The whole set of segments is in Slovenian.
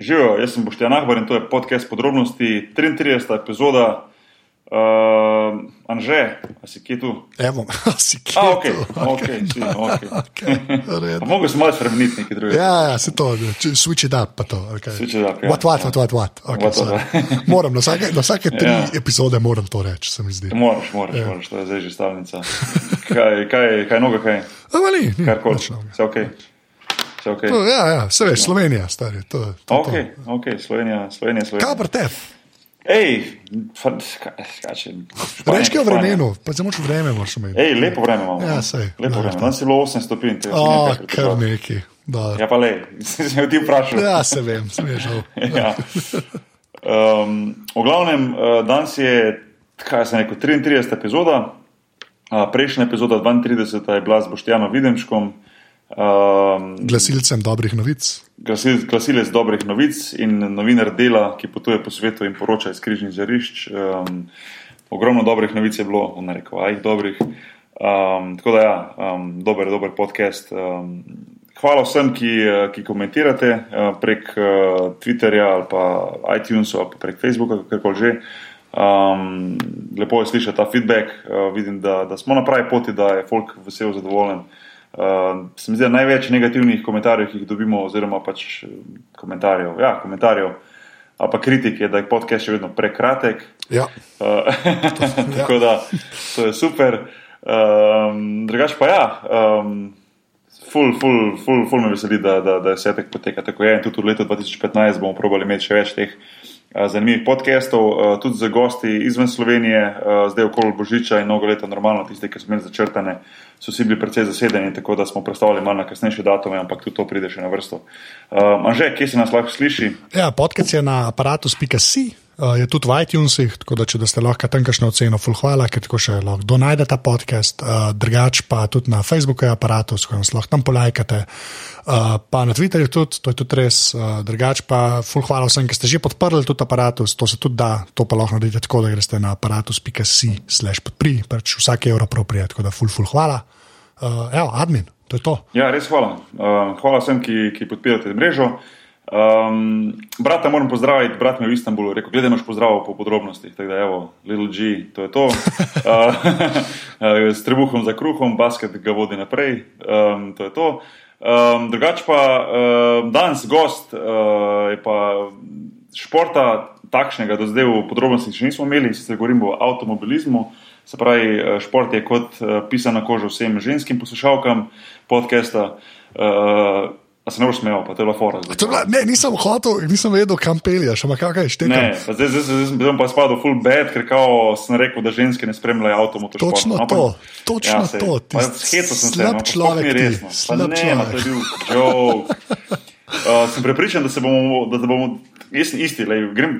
Živijo, jaz sem Boštjan Ahbar in to je podcast podrobnosti, 33. epizoda. Uh, Anže, si kje tu? Evo, si kje? A, ok, tu? ok, si, ok. V redu. Mogoče malo spremeniti neki drugi. Ja, ja, se to, switch it up, pa to. Okay. Switch it up, ja. What, what, what, what, what? Okay, What, sorry. what, moram, na vsake, na vsake tri Ja. epizode moram to reči, se mi zdi. Moraš, moraš, Ja. moraš, to je zdaj že stavnica. Kaj, kaj, kaj noga, kaj? Ampak ni, ni Karkoli. nič novega. Vse ok. Vse ok. To, Ja, ja, se veš, Slovenija, stari. To, to, to. Ok, ok, Slovenija, Slovenija, Kaj Slovenija. pa te? Ej, kaj o vremenu, pa samo še vreme moraš imeti. Ej, lepo vreme imamo. Ja, sej, Lepo vreme. ja. Danes je bilo 8 stopinj. se O, nekaj kar neki. Da. Ja, pa le, si se ti vprašal. Ja, se vem, sem je žal. Ja. Um, v glavnem, uh, danes je, kaj se reče, 33. epizoda, uh, prejšnja epizoda, 32. je bila z Boštjanom Videmškom, um, Glasilcem dobrih novic. glasil, glasilec dobrih novic in novinar dela, ki potuje po svetu in poroča iz križnih žarišč. Um, ogromno dobrih novic je bilo, v narekovajih dobrih. Um, tako da, ja, um, dober, dober podcast. Um, hvala vsem, ki, ki komentirate uh, prek uh, Twitterja ali pa iTunesa ali pa prek Facebooka, kakorkoli že. Um, lepo je slišati ta feedback, uh, vidim, da, da smo na pravi poti, da je folk vesel, zadovoljen. Uh, se mi zdi, da največ negativnih komentarjev, ki jih dobimo, oziroma pač eh, komentarjev, ja, komentarjev ali pa kritik, je, da je podcast še vedno prekratek. Ja. Uh, tako da to je super. Um, drugač pa ja, um, ful, ful, ful, ful me veseli, da, da, da vse tako poteka. Tako je in tudi v letu 2015 bomo probali imeti še več teh uh, zanimivih podcastov, uh, tudi za gosti izven Slovenije, uh, zdaj okoli Božiča in mnogo leta normalno, tiste, ki smo imeli začrtane, so vsi bili precej zasedeni, tako da smo predstavili malo na kasnejše datume, ampak tudi to pride še na vrsto. Anže, kje se nas lahko sliši? Ja, podcast je na aparatus.si, uh, je tudi v iTunesih, tako da če da ste lahko tam kakšno oceno, full hvala, ker tako še lahko donajde ta podcast, uh, drugač pa tudi na Facebooku je aparatus, ko nas lahko tam polajkate, uh, pa na Twitterju tudi, to je tudi res, uh, drugač pa full hvala vsem, ki ste že podprli tudi aparatus, to se tudi da, to pa lahko naredite tako, da greste na aparatus.si slash podpri, pač vsak evro proprije, tako da full, full hvala. Uh, evo, admin, to je to. Ja, res hvala. Uh, hvala vsem, ki, ki podpirate mrežo. Um, brata moram pozdraviti, brat me je v Istanbulu, rekel, gledaj, imaš pozdrav po podrobnostih. Tako da, evo, Little G, to je to. Uh, s trebuhom za kruhom, basket ga vodi naprej, um, to je to. Um, drugač pa uh, danes gost uh, je pa športa takšnega, do zdaj v podrobnostih še nismo imeli, sicer govorimo o avtomobilizmu. Se pravi, eh, šport je kot eh, pisana koža vsem ženskim poslušalkam podcasta. Uh, a se ne boš smejal, pa te je bila fora. zdaj. To je bila- Ne, nisem hotel, nisem vedel, kam peljaš, ampak kaj je štekam. Ne, pa zdaj, zdaj, zdaj, zdaj sem pa spadal full bad, ker kao sem rekel, da ženske ne spremljajo avtomotorja. Točno to, točno to, ti Hecal sem se, slab no, pa sploh človek ni ti, resno. Pa slab ne, ma, to je bil joke. Uh, sem prepričan, da se bomo, da, da bomo, jaz sem isti, lej, grem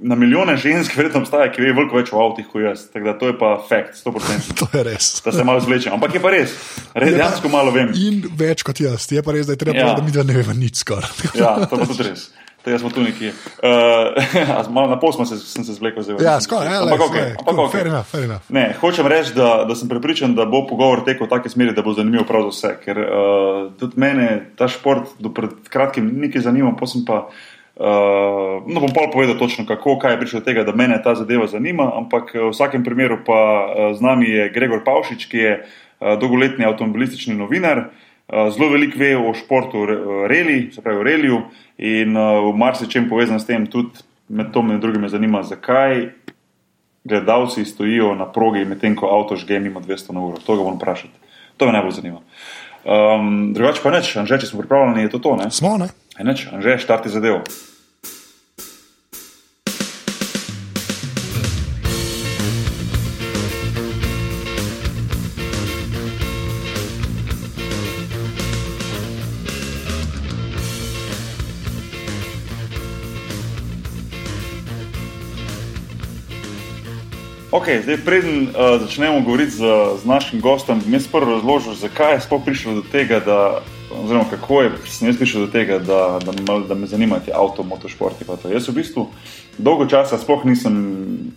na milijone žensk, verjetno obstaja, ki ve veliko več o avtih kot jaz. Tako da to je pa fakt, 100%. To je res. Da se malo zvlečem, ampak je pa res, res Je pa- dejansko malo vem. In več kot jaz, je pa res, da je treba Ja. povedati, da mi dva ne vemo nič skoraj. Ja, to pa tudi res. Tega smo tu nekje. Uh, malo na pol se, sem se zvlekel zdaj. Ja, skoraj, ja, ampak ok. Ampak ok. Fair enough, fair enough. Ne, hočem reči, da, da sem prepričan, da bo pogovor tekel v taki smeri, da bo zanimiv prav za vse. Ker uh, tudi mene ta šport do pred kratkim nekaj zanima, pa sem pa. Uh, no, bom pa povedal točno, kako, kaj je prišlo do tega, da me ta zadeva zanima, ampak eh, v vsakem primeru pa uh, z nami je Gregor Pavšič, ki je uh, dolgoletni avtomobilistični novinar, uh, zelo veliko ve o športu re- uh, reli, se pravi o reliju in uh, v marsičem povezan s tem tudi med to med drugim me zanima, zakaj gledalci stojijo na progi, medtem ko avto žge mimo 200 na uro. To ga bom vprašal. To me najbolj zanima. Um, drugače pa neč, Anže, če smo pripravljeni, je to to. Ne? Smo, ne? E, neč, Anže, štarti zadevo. Okay, zdaj, preden uh, začnemo govoriti z, z našim gostom, bi jaz prvo razložil, zakaj je sploh prišlo do tega, da, oziroma kako je jaz prišel do tega, da, da, me, da me zanimajo ti avto, motošporti. Jaz v bistvu dolgo časa sploh nisem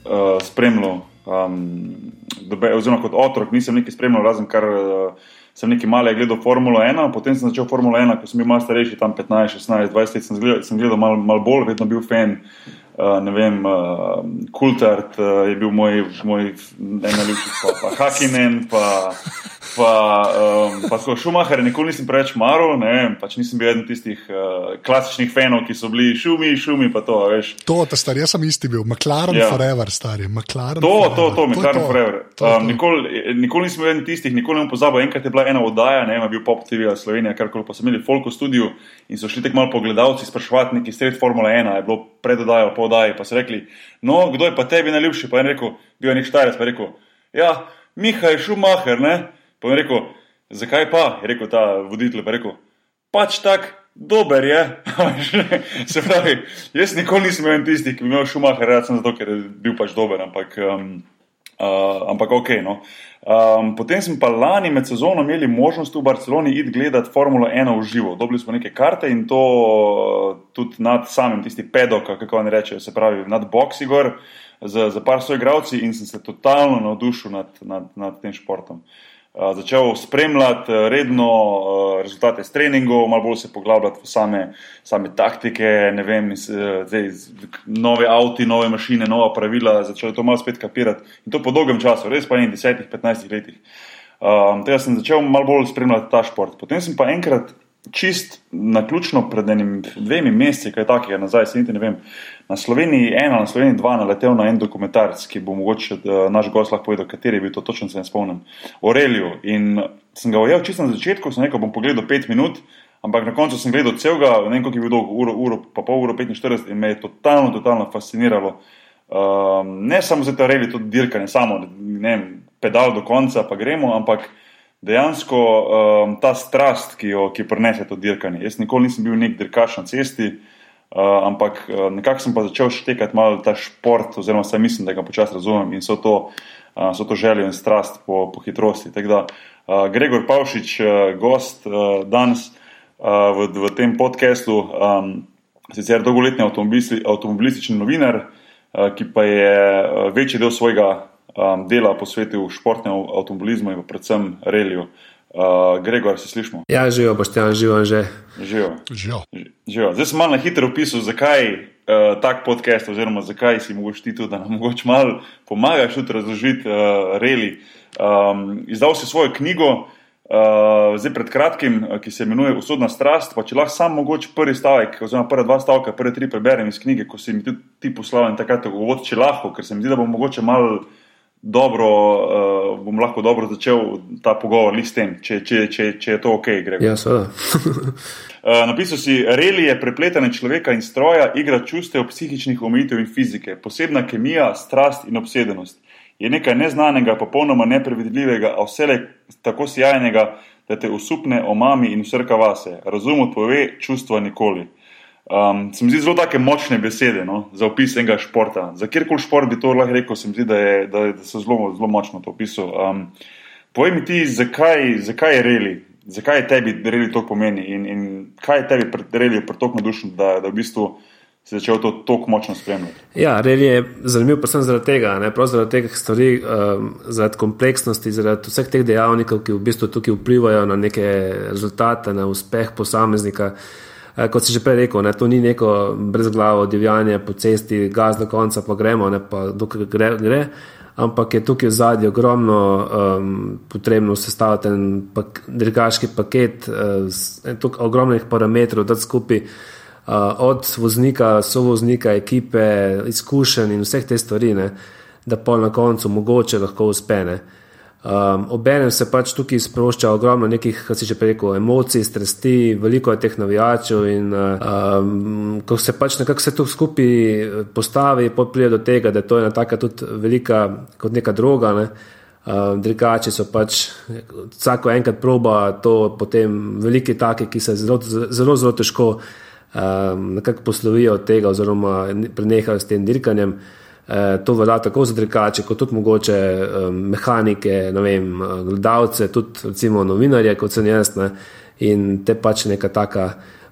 uh, spremljal, um, dobe, oziroma kot otrok nisem nekaj spremljal, razen kar uh, sem nekaj malega gledal Formulo 1, potem sem začel Formulo 1, ko sem bil malo starejši, tam 15, 16, 20 let, sem gledal, sem gledal malo mal bolj, vedno bil fan. Uh, ne vem, uh, Kultart uh, je bil moj, moj najljubši, pa, pa Hakinen, pa Pa, um, pa tako Šumacher, nikoli nisem preveč maral, pač nisem bil eden tistih uh, klasičnih fenov, ki so bili šumi, šumi. To, to, ta star, jaz sem isti bil, McLaren ja. Forever, stari. McLaren to, forever. to, to, McLaren to, Forever. To, um, to. Nikoli, nikoli nisem bil eden tistih, nikoli ne pozabil. Enkrat je bila ena oddaja, ne vem, bil Pop TV Slovenija, kar koli pa so imeli Folko studio in so šli tek malo pogledalci sprašovati neki sred Formule 1, je bilo predodajal po oddaji, pa so rekli, no, kdo je pa tebi najljubši, pa je rekel, bil je nek štajec, pa je rekel, ja, Miha je Šumacher, ne. Pa je rekel, zakaj pa? Je rekel ta voditelj, pa je rekel, pač tak, dober je. Se pravi, jaz nikoli nisem imel tistih, ki bi imel šumaha, rad sem zato, ker je bil pač dober, ampak, um, uh, ampak ok. No. Um, potem sem pa lani med sezono imeli možnost v Barceloni iti gledati Formulo 1 v živo. Dobili smo neke karte in to uh, tudi nad samim, tisti pedok, kako oni rečejo, se pravi, nad boksi gor. Za, za par svojih gradov in sem se totalno navdušil nad, nad, nad tem športom. Uh, začel spremljati eh, redno eh, rezultate s treningov, malo bolj se poglabljati v same, same taktike, vem, eh, zdaj, nove avti, nove mašine, nova pravila, začel to malo spet kapirati in to po dolgem času, res pa ne 10-15 letih. Um, tega sem začel malo bolj spremljati ta šport. Potem sem pa enkrat čist na ključno pred enim dvemi meseci, kaj takega nazaj, se niti ne vem. Na Sloveniji ena, na Sloveniji dva naletel na en dokumentarc, ki bo mogoče naš gost lahko povedal, kateri je bil to, točno se ne spomnim. Orelju. In sem ga ujel čisto na začetku, sem rekel, bom pogledal pet minut, ampak na koncu sem gledal celega, ne vem koliko je bil dolg, uro, uro, pa pol uro 45 in me je totalno, totalno fasciniralo. Um, ne samo za te orelje, tudi dirkanje, samo ne vem, pedal do konca, pa gremo, ampak dejansko um, ta strast, ki jo ki prenese to dirkanje. Jaz nikoli nisem bil nek dirkaš na cesti, uh, ampak uh, nekako sem pa začel štekati malo ta šport, oziroma se mislim, da ga počasi razumem in so to, uh, so to željo in strast po, po hitrosti. Da, uh, Gregor Pavšič, uh, gost uh, danes uh, v, v tem podkastu, um, sicer dolgoletni avtomobilistični novinar, uh, ki pa je večji del svojega um, dela posvetil športnemu avtomobilizmu in predvsem reliju. Uh, Gregor, se slišmo? Ja, živijo, pošteno živijo že. Živijo. Zdaj sem malo na hitro opisal, zakaj uh, tak podcast, oziroma zakaj si mogoče ti tudi, da nam mogoče malo pomagaš tudi razložiti uh, reli. Um, izdal si svojo knjigo, uh, zdaj pred kratkim, uh, ki se imenuje Usodna strast. Pa če lahko sam mogoče prvi stavek, oziroma prva dva stavka, prve tri preberem iz knjige, ko si mi tudi ti poslal in takrat uvod, če lahko, ker se mi zdi, da bom mogoče malo dobro, uh, bom lahko dobro začel ta pogovor s tem, če, če, če, če je to ok. Ja, seveda. uh, napisal si, reli je prepletanje človeka in stroja, igra čustev, psihičnih omejitev in fizike, posebna kemija, strast in obsedenost. Je nekaj neznanega, popolnoma neprevidljivega, a vse le tako sjajnega, da te usupne omami in usrka vase. Razum odpove, čustva nikoli. Um, se mi zdi zelo tako močne besede no, za opis enega športa. Za kjerkoli šport bi to lahko rekel, se mi zdi, da, je, da, da so zelo, zelo močno to opisal. Um, povej mi ti, zakaj, zakaj je reli, zakaj je tebi reli to pomeni in, in kaj je tebi reli pretok navdušen, da, da v bistvu si začel to tako močno spremljati. Ja, reli je zanimiv predvsem zaradi tega, ne zaradi teh stvari, um, zaradi kompleksnosti, zaradi vseh teh dejavnikov, ki v bistvu tukaj vplivajo na neke rezultate, na uspeh posameznika. Eh, kot si že prej rekel, ne, to ni neko brezglavo divjanje po cesti, gaz do konca, pa gremo, ne, pa dokaj gre, gre. Ampak je tukaj zadnji ogromno um, potrebno sestaviti en pak, dirkaški paket, uh, tukaj ogromnih parametrov, da skupaj uh, od voznika, sovoznika, ekipe, izkušenj in vseh te stvari, ne, da pa na koncu mogoče lahko uspene. Uh, Um, Obenem se pač tukaj sprošča ogromno nekih, kot si že rekel, emocij, strasti, veliko je teh navijačev. In um, ko se pač nekako vse to skupaj postavi, pride do tega, da je to ena taka tudi velika, kot neka droga. Ne? Um, Drugače so pač vsako enkrat proba to, potem veliki taki, ki se zelo, zelo, zelo težko um, poslovijo od tega, oziroma prenehajo s tem dirkanjem. Eh, to velja tako za drekače, kot tudi mogoče mehanike, vem, gledalce, tudi recimo novinarje, kot sem jaz. Ne, in te pač neka taka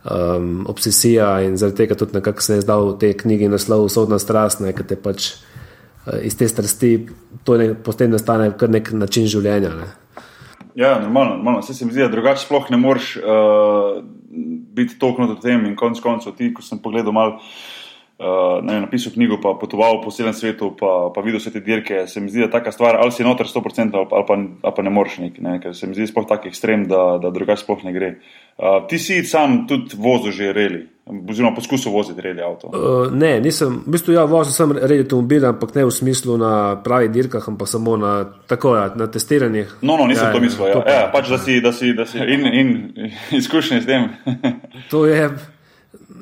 um, obsesija in zaradi tega tudi nekako se je zdal v tej knjigi naslov Sodna strast, ne, ker te pač uh, iz te strasti to ne, potem nastane kar nek način življenja. Ne. Ja, normalno, normalno. Vse se mi zdi, da drugače sploh ne moreš uh, biti toknut o tem. In konec koncev, ti, ko sem pogledal malo, uh, ne, napisal knjigo, pa potoval po celem svetu, pa, pa videl vse te dirke, se mi zdi, da taka stvar, ali si noter 100% ali, ali, pa, ali pa ne moreš nek, ne, ker se mi zdi sploh tak ekstrem, da, da drugače sploh ne gre. Uh, ti si sam tudi vozil že reli, oziroma poskusil voziti reli avto. Uh, ne, nisem, v bistvu ja, vozil sem reli avtomobil, ampak ne v smislu na pravih dirkah, ampak samo na, tako, ja, na testiranjih. No, no, nisem Ja, to ja, mislil. to Ja, pa- ja, pač, da si, da si, da si in, in izkušnje s tem. To je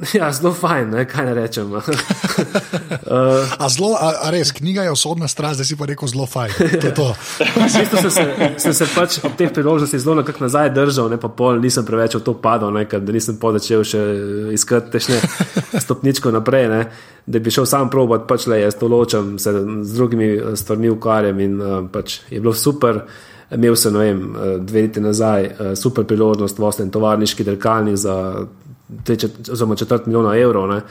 ja, zelo fajn, ne, kaj ne rečem. A, zelo, a, a res, knjiga je osodna stran, zdaj si pa rekel zelo fajn. To to. Bistvu sem se, sem se pač ob teh priložnostih zelo nekako nazaj držal, ne pa pol, nisem preveč v to padal, ne, ker da nisem pol začel še iskati tešne stopničko naprej, ne, da bi šel sam probat, pač le jaz to ločem, se z drugimi eh, stvarmi ukvarjam in uh, pač je bilo super. Imel sem, ne vem, eh, dve leti nazaj super priložnost v ostem tovarniški dirkalnik za čet, oziroma četrt milijona evrov, ne,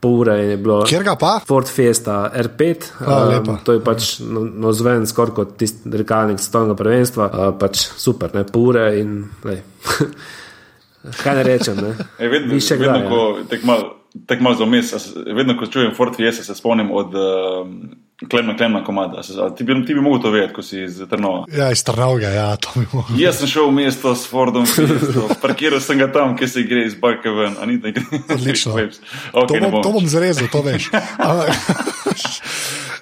pol ure je bilo. Kjer ga pa? Ford Fiesta R5, A, lepa. um, to je pač no, no zven skoraj kot tisti dirkalnik svetovnega prvenstva, uh, pač super, ne pol ure in lej. kaj ne rečem. Ne? E, vedno, Ni še vedno, kdaj, ja. ko tek mal, tek mal se- vedno, ko čujem Ford Fiesta, se spomnim od uh, Klemna Klemna komada. Ti bi, ti bi mogel to vedeti, ko si iz Trnova. Ja, iz Trnavga, ja, to bi mogel. Jaz sem šel v mesto s Fordom, parkiral sem ga tam, kjer se gre iz Barke ven, a ni da gre. Odlično. Okay, To bom, to bom zarezal, to veš.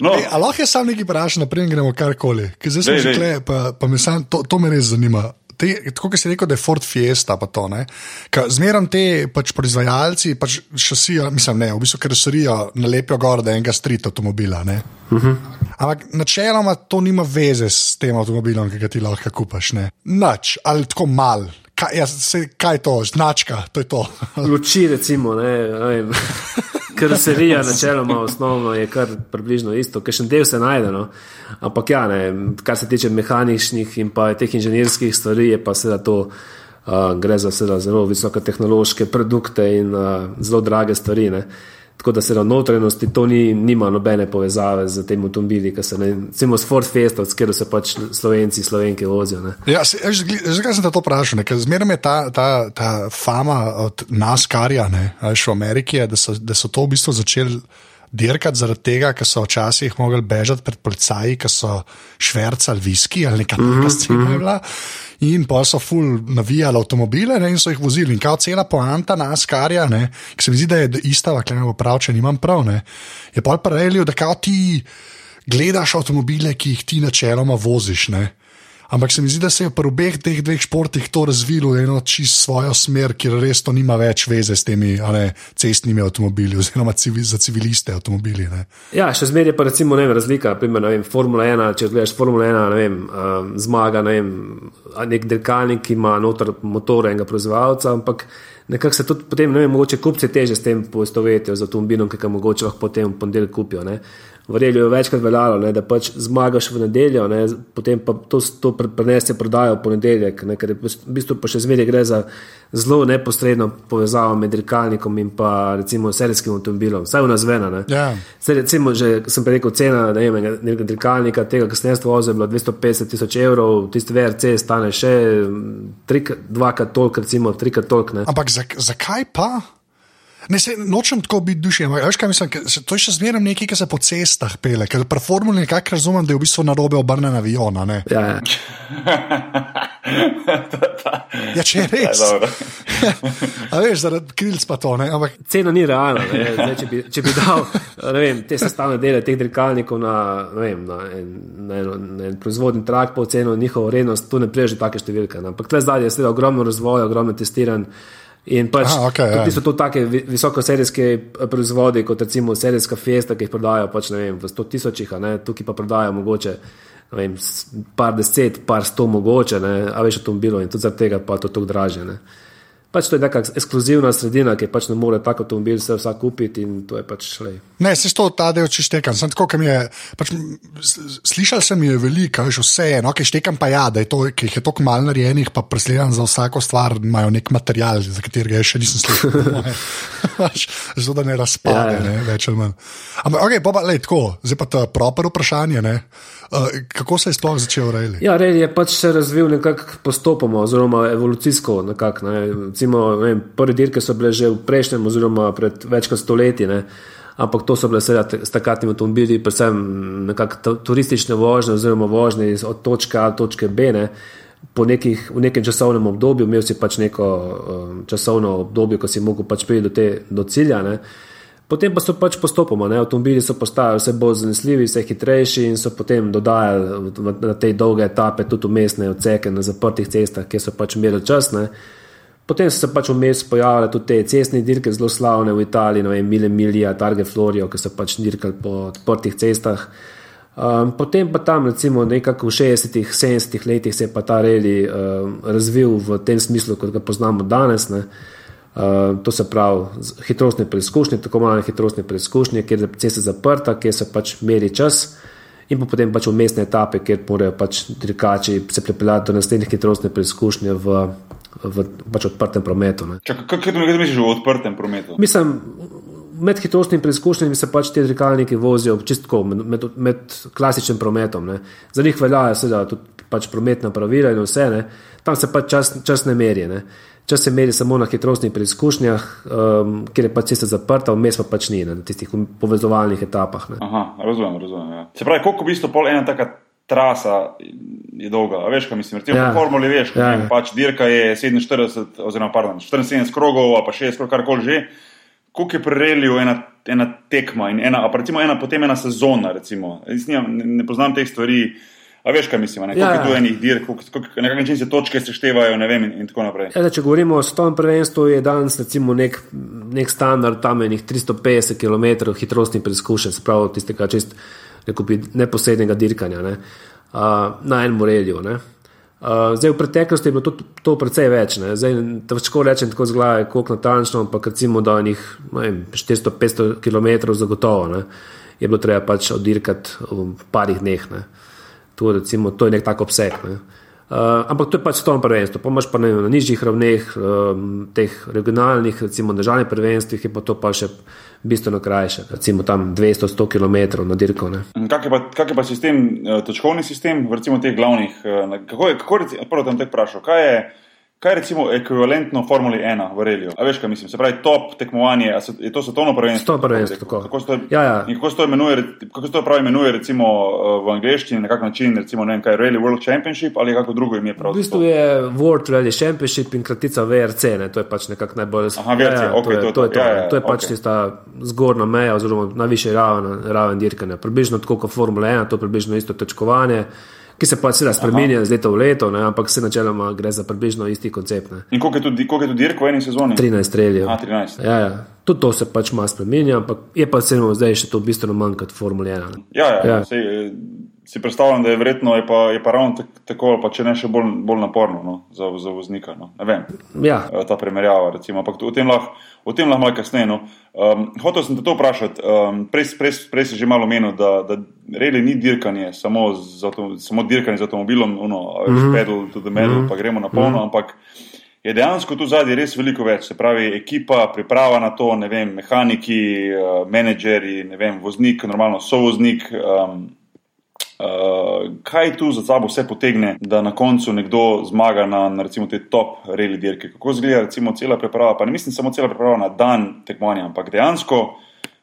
No, Ej, a lahko jaz sam nekaj vprašam, naprej gremo karkoli. Zdaj sem že kle, pa, pa me sam, to, to me res zanima. Te, tako kot si rekel, da je Ford Fiesta, pa to ne. Ker Zmeram te pač proizvajalci, pač šasijo, mislim, ne, v bistvu karoserijo nalepijo gor, da je enega street avtomobila. ne. Ampak načeloma to nima veze s tem avtomobilom, ki ga ti lahko kupaš. Ne. Nač, ali tako mal. Kaj, ja, se, kaj je to, značka, to je to. Luči, recimo, ne, ne vem. Karoserija, načeloma, osnovno je kar približno isto, ker še del se najde. No. Ampak ja, ne, kar se tiče mehaničnih in pa teh inženirskih stvari, je pa seveda to, uh, gre za zelo visokotehnološke produkte in uh, zelo drage stvari. Ne. Tako da se na notranjosti to ni, nima nobene povezave z tem avtomobili, ki se ne, recimo s Ford Fiesta, s katero se pač Slovenci, Slovenke vozijo. Ne. Ja, se- gli- zakaj sem te to vprašal? ne, ker Zmeraj je ta, ta, ta fama od NASCAR-ja ne, a veš, v Ameriki, je, da, so, da so to v bistvu začeli dirkati zaradi tega, ker so včasih mogli bežati pred policaji, ker so švercali viski ali neka taka scena je bila. In pa so ful navijali avtomobile ne, in so jih vozili. In kao cela poanta NASCAR-ja, ne, ki se mi zdi, da je ista, ampak ne bo prav, če nimam prav, ne, je pa paralelijo, da kao ti gledaš avtomobile, ki jih ti načeloma voziš. Ne. Ampak se mi zdi, da se je pri obeh teh dveh športih to razvilo v eno čisto svojo smer, kjer res to nima več veze s temi ne, cestnimi avtomobili, oziroma civi, za civiliste avtomobili. Ne. Ja, še zmeraj je pa recimo vem, razlika. Primer, vem, Formula 1, če gledaš Formula 1, ne vem, um, zmaga ne vem, nek dirkalnik, ki ima noter motor enega proizvajalca, ampak nekako se tudi potem, ne vem, mogoče kupci teže s tem poistovetijo z avtomobilom, ki ga mogoče lahko potem v ponedeljek kupijo. Ne. V Relju je večkrat veljalo, ne, da pač zmagaš v nedeljo, ne, potem pa to, to pre- prenese prodajo v ponedeljek, ne, ker je v bistvu pa še zmeraj gre za zelo neposredno povezavo med dirkalnikom in pa recimo serijskim avtomobilom, vsaj v nas vena. Ne. Ja. Zdaj, recimo, že sem rekel, cena ne vem, nekega dirkalnika, tega kasneje vozi, je bila 250 tisoč evrov, tisti VRC stane še trikrat, dvakrat toliko, recimo trikrat toliko. Ampak zak, zakaj pa? Ne, se, nočem tako biti dušen, ampak veš, kaj mislim, se- to je še zmeraj nekaj, kar se po cestah pele. Ker pri formuli nekako razumem, da je v bistvu narobe obrnen avion. a ne. Ja, ja. Ja, če je res. dobro. A veš, zaradi krilc pa to, ne. Ampak Cena ni realna. ne. Zdaj, če, bi, če bi dal ne vem, te sestavne dele teh dirkalnikov na, ne vem, na, en, na, eno, na en proizvodni trak, po ceno njihovo vrednost, tu ne preži take številke. Ne. Ampak tle zdaj je seveda ogromno razvoja, ogromno testiranj. In pač, Aha, ja. tudi so to take vi- visokoserijske eh, proizvode, kot recimo serijska Fiesta, ki jih prodajo pač, vem, v 100 tisočih, tukaj pa prodajo mogoče vem, par deset, par sto mogoče, ne, a veš avtomobilov in tudi zaradi tega pa to tako draže. Ne. Pač to je neka ekskluzivna sredina, ki pač ne more tako avtomobil se vsak kupiti in to je pač šlej. Ne, se s to ta del češtekam. Sem tako, kam je, pač, slišal sem je veliko, veš, vse je, no, ki štekam pa ja, da je to, ki jih je toliko malo narejenih, pa presledan za vsako stvar, imajo nek material, za katerega še nisem slišal. Pač, Zato da ne razpade, Ja, ja. ne, več ali manj. Ampak, ok, pa, pa lej, tako, zdaj pa to proper vprašanje, ne. Uh, kako se je sploh začel rejali? Ja, red je pač se razvil nekako postopoma, oziroma evolucijsko. Nekak, ne. Recimo, vem, prve dirke so bile že v prejšnjem, oziroma pred več kot stoletji. Ne. Ampak to so bile seveda s takratnimi avtomobili, predvsem nekako tu- turistične vožnje, oziroma vožnje od točke A do točke B. Ne. Po nekih, v nekem časovnem obdobju, imel si pač neko um, časovno obdobje, ko si lahko pač priti do, te, do cilja. Ne. Potem pa so pač postopoma, ne, avtomobili so postajali vse bolj zanesljivi, vse hitrejši in so potem dodajali na te dolge etape tudi umestne odseke na zaprtih cestah, kjer so pač imeli čas. Ne. Potem so se pač vmes pojavile tudi te cestne dirke, zelo slavne v Italiji, no, Mile Milija, Targe Florio, ki so pač dirkali po odprtih cestah. Um, potem pa tam, recimo, nekako v 60-ih, 70-ih letih se je pa ta reli um, razvil v tem smislu, kot ga poznamo danes. Ne. Uh, to se pravi hitrostne preizkušnje, tako imenovane hitrostne preizkušnje, kjer je cesta zaprta, kjer se pač meri čas, in pa potem pač umestne etape, kjer morajo pač dirkači se pripeljati do naslednje hitrostne preizkušnje v, v pač odprtem prometu. Kaj, kaj, kaj misliš o odprtem prometu? Mislim, med hitrostnimi preizkušnjami se pač ti dirkalniki vozijo čistko med, med, med klasičnim prometom. Ne. Za njih veljajo seveda tudi pač prometna pravila in vse, ne. tam se pač čas, čas ne meri. Ne. Čas se meri samo na hitrostnih preizkušnjah, um, kjer je pač cesta zaprta, vmes pa pač ni, ne, na tistih povezovalnih etapah. Ne. Aha, razumem, razumem. Ja. Se pravi, koliko v bistvu pol ena taka trasa je dolga? A veš, kaj mislim? Recimo, Ja. ja. formuli veš, Ja. ja. pač dirka je 47, oziroma pardon, 74 krogov, pa 6 krogov, karkoli že. Koliko je pri reliju ena, ena tekma in ena, pa recimo ena, potem ena sezona, recimo. Nimam, ne, ne poznam teh stvari. A veš, kaj mislim? Ne? Koliko Ja, je tu ja. enih dirk, koliko, na kak način se točke seštevajo, ne vem, in, in tako naprej. Ja, da, če govorimo o svetovnem prvenstvu, je danes recimo nek, nek standard tam enih 350 km hitrostnih preizkušenj, se pravi tistega čist rekel bi, neposrednega dirkanja ne, uh, na enem ne. Uh, zdaj, v preteklosti je bilo to, to precej več. Ne. Zdaj, težko rečem tako z glave, koliko natančno, ampak recimo, da je 400-500 km zagotovo ne, je bilo treba pač oddirkati v parih dneh. Ne. To, recimo, to je nek tak obseg. Ne. Uh, ampak to je pač svetovno prvenstvo. Pa imaš pa ne, na nižjih ravneh, um, teh regionalnih, recimo državnih prvenstvih, je pa to pa še bistveno krajše. Recimo tam 200-100 km na dirko. Kak je, pa, kak je pa sistem, eh, točkovni sistem, recimo teh glavnih? Kako je, kako reci, prvo tam te vprašal, kaj je, kaj je recimo ekvivalentno Formuli 1 v reliju? A veš, kaj mislim? Se pravi, top tekmovanje, a se- je to svetovno prvenstvo? Svetovno prvenstvo, tako. kako, se to, Ja, ja. kako se to imenuje, kako se to pravi imenuje recimo eh, v angleščini, na kak način, recimo, ne vem, kaj Rally World Championship ali kako drugo ime V prav? bistvu je World Rally Championship in kratica VRC, ne, to je pač nekako najbolj Aha, VRC, ja, ja, okej, to, je, to je to, je to. to, Ja, ne. ja, to je pač okej. tista zgornja meja, oziroma najvišja raven, raven dirkanja. Približno tako kot Formula 1, to je približno isto točkovanje, ki se pač seveda spremenja z leta v leto, ne, ampak se načeloma gre za približno isti koncept. Ne. In koliko je tudi, koliko je tudi dirk v eni sezoni? 13 streljev. A, 13. Ja, ja. Tudi to se pač malo spremenja, ampak je pa se zdaj še to bistveno manj kot Formula 1. ne. Ja, ja, Ja. ja. Sej, eh, si predstavljam, da je verjetno je pa, je pa ravno tak- tako, pa če ne še bolj, bolj naporno no, za, za voznika. No. Ne vem, Ja, eh, ta primerjava. Recimo. Ampak o tem lahko lahko malo kasneje. No. Um, hotel sem te to vprašati. Um, prej, prej, prej si že malo omenil, da, da reli ni dirkanje, samo, z samo dirkanje z avtomobilom, ono, mm -hmm. pedal to the metal, mm -hmm. pa gremo na polno. Mm -hmm. Ampak je dejansko tu zadnji res veliko več. Se pravi, ekipa, priprava na to, ne vem, mehaniki, uh, menedžeri, ne vem, voznik, normalno sovoznik. Um, kaj tu za sabo vse potegne, da na koncu nekdo zmaga na, na recimo te top reli dirke? Kako izgleda recimo cela priprava? Pa ne mislim samo cela priprava na dan tekmovanja, ampak dejansko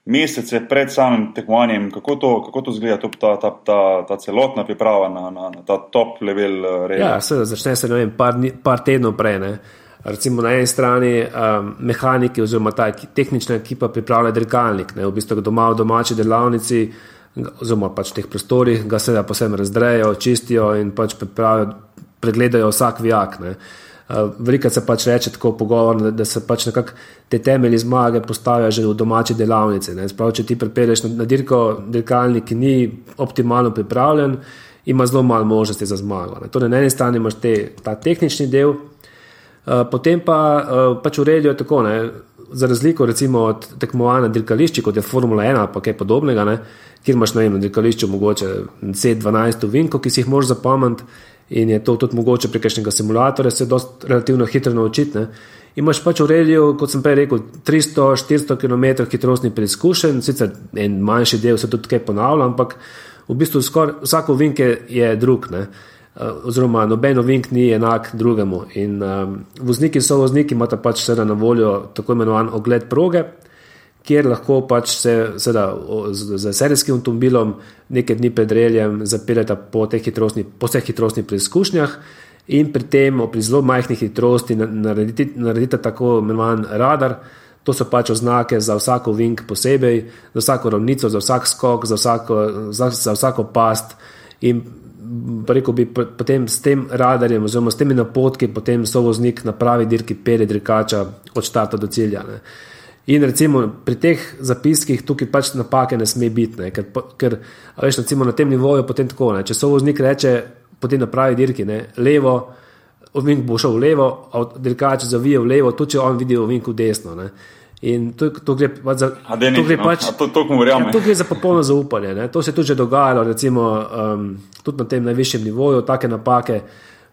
mesece pred samim tekmovanjem, kako to, kako to izgleda, to, ta, ta, ta, ta celotna priprava na, na, na ta top level uh, reli. ja seveda začne se vem, par, par tednov prej. Ne. Recimo na eni strani um, mehaniki oziroma ta tehnična ekipa pripravlja dirkalnik, ne, v bistvu doma v domači delavnici ga- oziroma pač teh prostorih ga seveda posebej razdrejo, čistijo in pač pripravijo, pregledajo vsak vijak. Ne. Uh, Veliko se pač reče tako pogovorno, da, se pač nekako te temelji zmage postavijo že v domači delavnici. ne. Sprav, če ti pripelješ na, na dirko, dirkalnik, ki ni optimalno pripravljen, ima zelo malo možnosti za zmago. ne. Torej, na eni strani imaš te, ta tehnični del, Uh, potem pa uh, pač uredijo tako, ne, za razliko recimo od tekmovanja na dirkališču, kot je Formula 1 ali kaj podobnega, ne, kjer imaš na enem dirkališču mogoče 10-12 vinkov, ki si jih moraš zapomniti in je to tudi mogoče prek nekega simulatorja, se dosta relativno hitro naučiti. Imaš pač v redu, kot sem prej rekel, 300-400 km hitrostni preizkušen, sicer en manjši del se tudi kaj ponavlja, ampak v bistvu skor, vsako vinke je drug. Ne. Oziroma, noben ovink ni enak drugemu. In um, vozniki so vozniki, imate pač seveda na voljo tako imenovan ogled proge, kjer lahko pač se seveda z, z serijskim avtomobilom nekaj dni pred reljem zapeljete po teh hitrostnih, po vseh hitrostnih preizkušnjah in pri tem pri zelo majhnih hitrosti naredite, naredite tako imenovan radar. To so pač oznake za vsako vink posebej, za vsako ravnico, za vsak skok, za vsako, za, za vsako past. In rekel bi, potem s tem radarjem, oziroma s temi napotki, potem so voznik na pravi dirki pere dirkača od štarta do cilja. Ne. In recimo pri teh zapiskih tukaj pač napake ne sme biti, ne, ker, ker veš, recimo na tem nivoju potem tako, ne, če so voznik reče, potem na pravi dirki, ne, levo, ovink bo šel v levo, dirkač zavije v levo, tudi če on vidi ovink v desno. Ne. In to, to gre, pač za, to gre no. pač, to, to, ja, to gre za popolno zaupanje. Ne. To se je tudi dogajalo, recimo, um, tudi na tem najvišjem nivoju, take napake.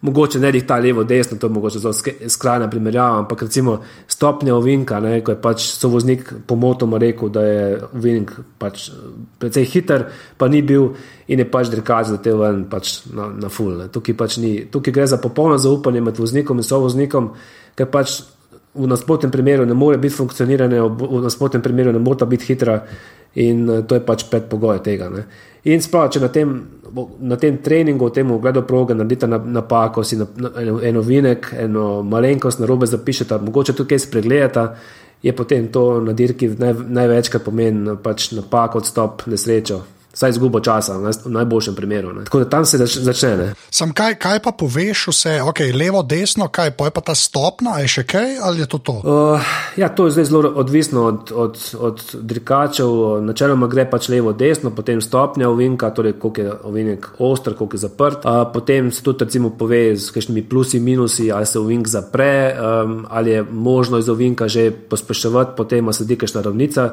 Mogoče ne jih ta levo, desno, to je mogoče zelo skrajna primerjava, ampak recimo stopnja ovinka, ne, ko je pač sovoznik pomotoma rekel, da je ovink pač precej hiter, pa ni bil in je pač dirkač za te ven pač na, na full. Tukaj, pač ni, tukaj gre za popolno zaupanje med voznikom in sovoznikom, ker pač v nasprotnem primeru ne more biti funkcioniranje, v nasprotnem primeru ne more biti hitra in eh, to je pač predpogoj tega. Ne. In sprav, če na tem, na tem treningu, v tem ogledu proge, naredite napako, si na, na, eno vinek, eno malenkost na robe zapišete, mogoče tukaj spregledate, je potem to na dirki naj, največkrat pomeni pač napako, odstop, nesrečo vsaj izgubo časa, v najboljšem primeru. Ne. Tako da tam se začne. Sam kaj, kaj pa poveš, vse je okay, levo, desno, kaj pa je pa ta stopna, je še kaj ali je to to? Uh, ja, to je zdaj zelo odvisno od, od, od drikačev. Načeloma gre pač levo, desno, potem stopnja ovinka, torej koliko je ovinek oster, koliko je zaprt. Uh, potem se tudi recimo pove z kakšnimi plusi, minusi, ali se ovink zapre, um, ali je možno iz ovinka že pospeševati, potem sledi kakšna ravnica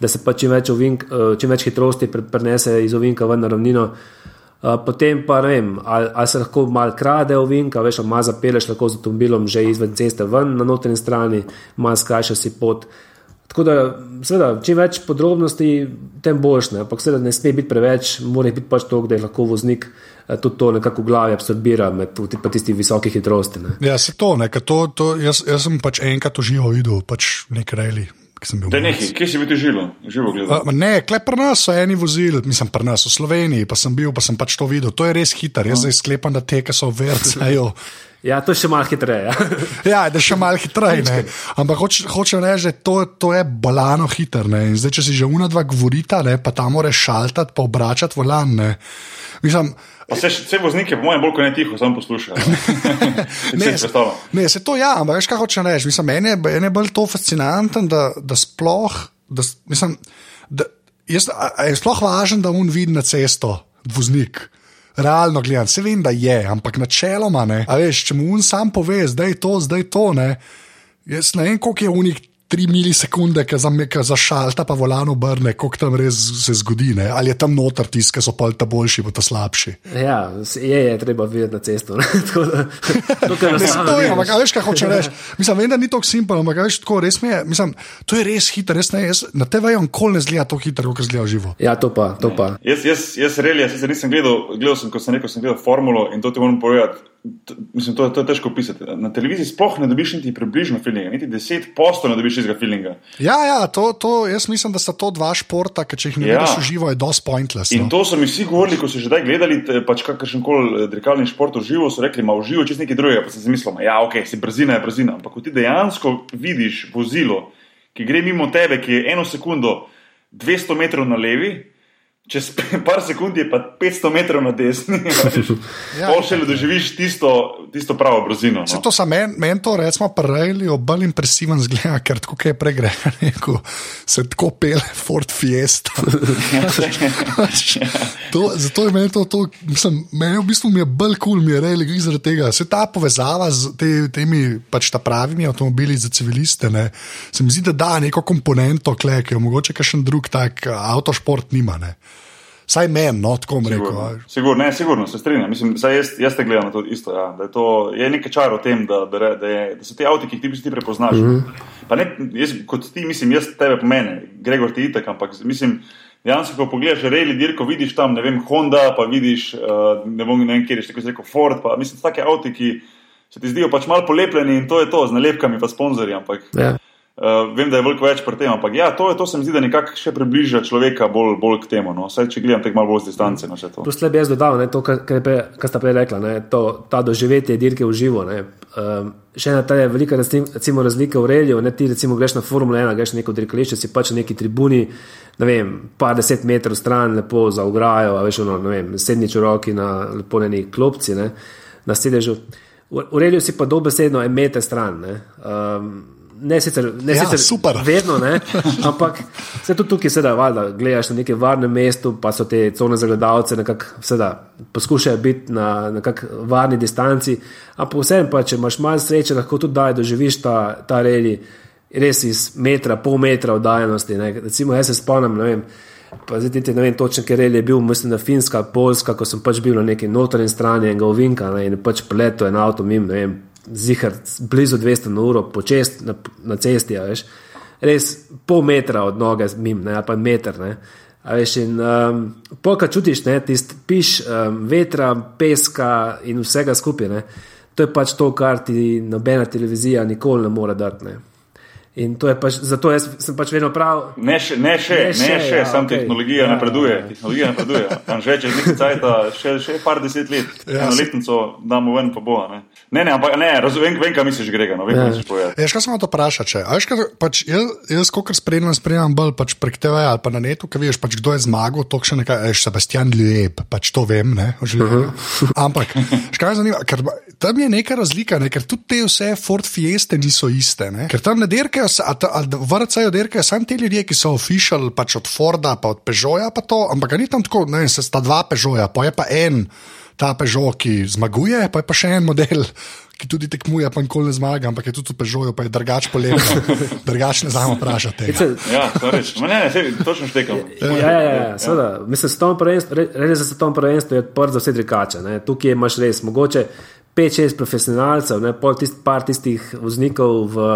da se pa čim več, ovink, eh, čim več hitrosti prenese iz ovinka na ravnino. Eh, potem pa ne vem, ali, ali se lahko malo krade ovinka, veš, malo zapeleš lahko z avtomobilom že izven ceste ven na notranji strani, malo skrajšaš si pot. Tako da, seveda, čim več podrobnosti, tem boljš, ne? ampak seveda ne sme biti preveč, mora biti pač to, da je lahko voznik eh, tudi to nekako v glavi absorbira med tistimi visokimi hitrosti. Ne? Ja, se to, ne, to, to jaz, jaz sem pač enkrat užival videl, pač nek reli ki sem bil tam. Kje si bil živo, živo gledal? Uh, ne, klep pri nas so eni vozili, mislim, pri nas v Sloveniji, pa sem bil, pa sem pač to videl. To je res hiter, jaz no. zdaj sklepam, da te, ki so vrcajo. Ja, to je še malo hitreje. Ja, ja da je še malo hitreje. Ampak hočem hoč reči, da to, to je bolano hiter. Ne. In zdaj, če si že una dva govorita, ne, pa tam moraš šaltati, pa obračati volan. Ne. Mislim, Vse, vse voznike, po mojem, bolj kot ne tiho, samo poslušajo. ne, se, ne, se to ja, ampak veš, kaj hoče reči. Mislim, meni je, meni je bolj to fascinantno, da, da sploh, da, mislim, da jaz, je sploh važno, da on vidi na cesto, voznik. Realno gledam, se vem, da je, ampak načeloma ne. A veš, če mu on sam pove, zdaj to, zdaj je to, ne. Jaz ne vem, koliko je unik 3 milisekunde, ki za me zašalta, pa volano brne, koliko tam res se zgodi. Ne? Ali je tam noter tisti, ki so pa ta boljši, pa ta slabši. Ja, je, je treba videti na cesto. to je res. Ampak veš, kaj hoče reči. Mislim, vem, da ni tako simpel, ampak veš, tako res mi je. Mislim, to je res hitro, res ne. Jaz, na TV on kol ne zgleda tako hitro, kot zgleda živo. Ja, to pa. To pa. Jaz, jaz, jaz, reli, jaz, jaz nisem gledal, gledal sem, ko sem rekel, sem gledal formulo in to ti moram povedati. Mislim, to, to je težko opisati. Na televiziji sploh ne dobiš niti približno feelinga, niti 10% ne dobiš tega feelinga. Ja, ja to, to, jaz mislim, da sta to dva športa, ki če jih ne ja. vidiš v živo, je dosti pointless. No. In to so mi vsi govorili, ko so že zdaj gledali, pač kakršen koli eh, drekalni šport v živo, so rekli, ima v živo čez nekaj drugega. Pa sem si mislil, ja, ok, si brzina je brzina. Ampak ko ti dejansko vidiš vozilo, ki gre mimo tebe, ki je eno sekundo 200 metrov na levi čez par sekund je pa 500 metrov na desni, Ja, ja, še le doživiš tisto, tisto pravo brzino. Se No. to sam meni, men to recimo prejeli, bolj impresiven zgleda, ker tako kaj pregre, rekel, se tako pele Ford Fiesta. To, zato je meni to, to mislim, meni v bistvu mi je bolj kul, cool, mi je rejali zaradi tega. Se ta povezava z te, temi pač ta pravimi avtomobili za civiliste, ne, se mi zdi, da da neko komponento, kle, ki jo mogoče kakšen drug tak uh, avtošport nima. Ne. Saj meni, no, tako bom rekel. Sigurno, ne, sigurno se strinjam. Mislim, jaz, jaz te gledam na to isto. Ja, da je, to, je nekaj čar v tem, da, da, da, je, da so ti avtomobili, ki jih ti, ti prepoznaš. Mm -hmm. Pa ne, jaz, kot ti, mislim, jaz tebe pomeni, Gregor ti itek, ampak mislim. Dejansko, ko pogledaš reili dirko, vidiš tam, ne vem, Honda, pa vidiš, uh, ne, bom, ne vem, kje je, tako se rekel, Ford, pa mislim, take avto, ki se ti zdijo pač malo polepljeni in to je to, z nalepkami pa sponzorji, ampak Ja. Uh, vem, da je veliko več pri tem, ampak ja, to, to se mi zdi, da nekako še približa človeka bolj, bolj k temu. No. Saj, če gledam tako malo bolj z distance to. Plus le bi jaz dodal, ne, to, kar, kar kar sta prej rekla, ne, to, ta doživetje dirke v živo. Ne, um, še ena ta je velika recimo, razlika v reliju. Ne, ti recimo greš na Formula 1, greš na neko dirkališče, si pač na neki tribuni, ne vem, par deset metrov stran, lepo za ograjo, veš, ono, ne vem, sednič v roki na lepo na neki klopci, ne, na sedežu. V, v reliju si pa dobesedno en meter stran. Ne, um, ne sicer, ne Ja, sicer super. vedno, ne? ampak se tudi tukaj, seveda, valjda, gledaš na nekem varnem mestu, pa so te cone za gledalce, nekako, poskušajo biti na nekakšni varni distanci. Ampak vseeno, pa, če imaš malo sreče, lahko tudi daj, doživiš ta, ta reli res iz metra, pol metra oddaljenosti. Ne? Recimo, jaz se spomnim, ne vem. Pa zdaj ti ne vem točno, ker je bil, mislim, na Finska, Poljska, ko sem pač bil na neki notranji strani enega ovinka ne, in pač preletel en avto mimo, ne vem, zihar, blizu 200 na uro, počest na, na cesti, a veš. Res pol metra od noge mimo, ne, ali pa meter, ne. A veš, in um, polka čutiš, ne, tisti piš um, vetra, peska in vsega skupaj, ne. To je pač to, kar ti nobena televizija nikoli ne more dati, ne. In to je pač, zato jaz sem pač vedno prav, Ne še, ne še, Ne ne še, še ja, sam okej. tehnologija Ja, napreduje. ja. Tehnologija napreduje. Tam že čez nekaj cajta, še, še par deset let. Ja, Eno letnico damo ven, pa bo. Ne, ne, ne ampak ne, razumem, vem, kaj misliš, Grega, no, vem, kaj Ja. misliš povedati. Veš, kaj sem to vprašal? Če? A Veš, kaj, pač jaz, jaz kot spremljam, spremljam bolj pač prek TV ali pa na netu, ki veš, pač, kdo je zmagal, to še nekaj, veš, Sebastian Ljub, pač to vem, ne, v življenju. Ampak, veš, kaj me zanima, ker tam je neka razlika, ne, ker tudi te vse Ford Fieste niso iste, ne, ker tam ne ta- ali vrcajo dirkajo samo te ljudje, ki so official, pač od Forda, pa od Peugeota, pa to, ampak ni tam tako, ne vem, se sta dva Peugeota, pa je pa en. Ta Peugeot, ki zmaguje, pa je pa še en model, ki tudi tekmuje, pa nikoli ne zmaga, ampak je tudi v Peugeotu, pa je drugač polepo. drugač ne znamo vprašati. Ja, to reč. Ne, ne, sej, točno štekam. Ja, ja, ja, ja, seveda. Mislim, svetovno prvenstvo, re- res za svetovno prvenstvo je odprt za vse drikače. Ne. Tukaj imaš res mogoče 5-6 profesionalcev, ne, pol tist, par tistih voznikov v,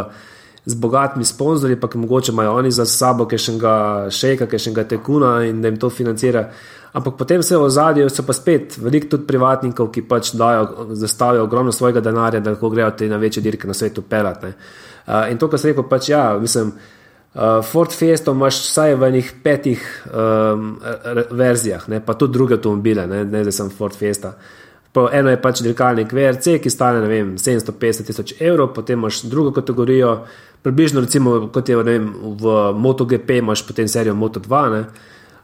z bogatimi sponzorji, pa ki mogoče imajo oni za sabo kakšnega šejka, kakšnega tekuna in da jim to financira. Ampak potem se v ozadju so pa spet veliko tudi privatnikov, ki pač dajo, zastavijo ogromno svojega denarja, da lahko grejo te na večje dirke na svetu pelati. Uh, in to, kar sem rekel, pač ja, mislim. Uh, Ford Fiesto imaš vsaj v enih petih um, verzijah, ne, pa tudi druge avtomobile, ne, ne da sem Ford Fiesta. Pa eno je pač dirkalnik VRC, ki stane ne vem, 750 tisoč evrov, potem imaš drugo kategorijo, približno recimo, kot je vem, v MotoGP, imaš potem serijo Moto2. Ne,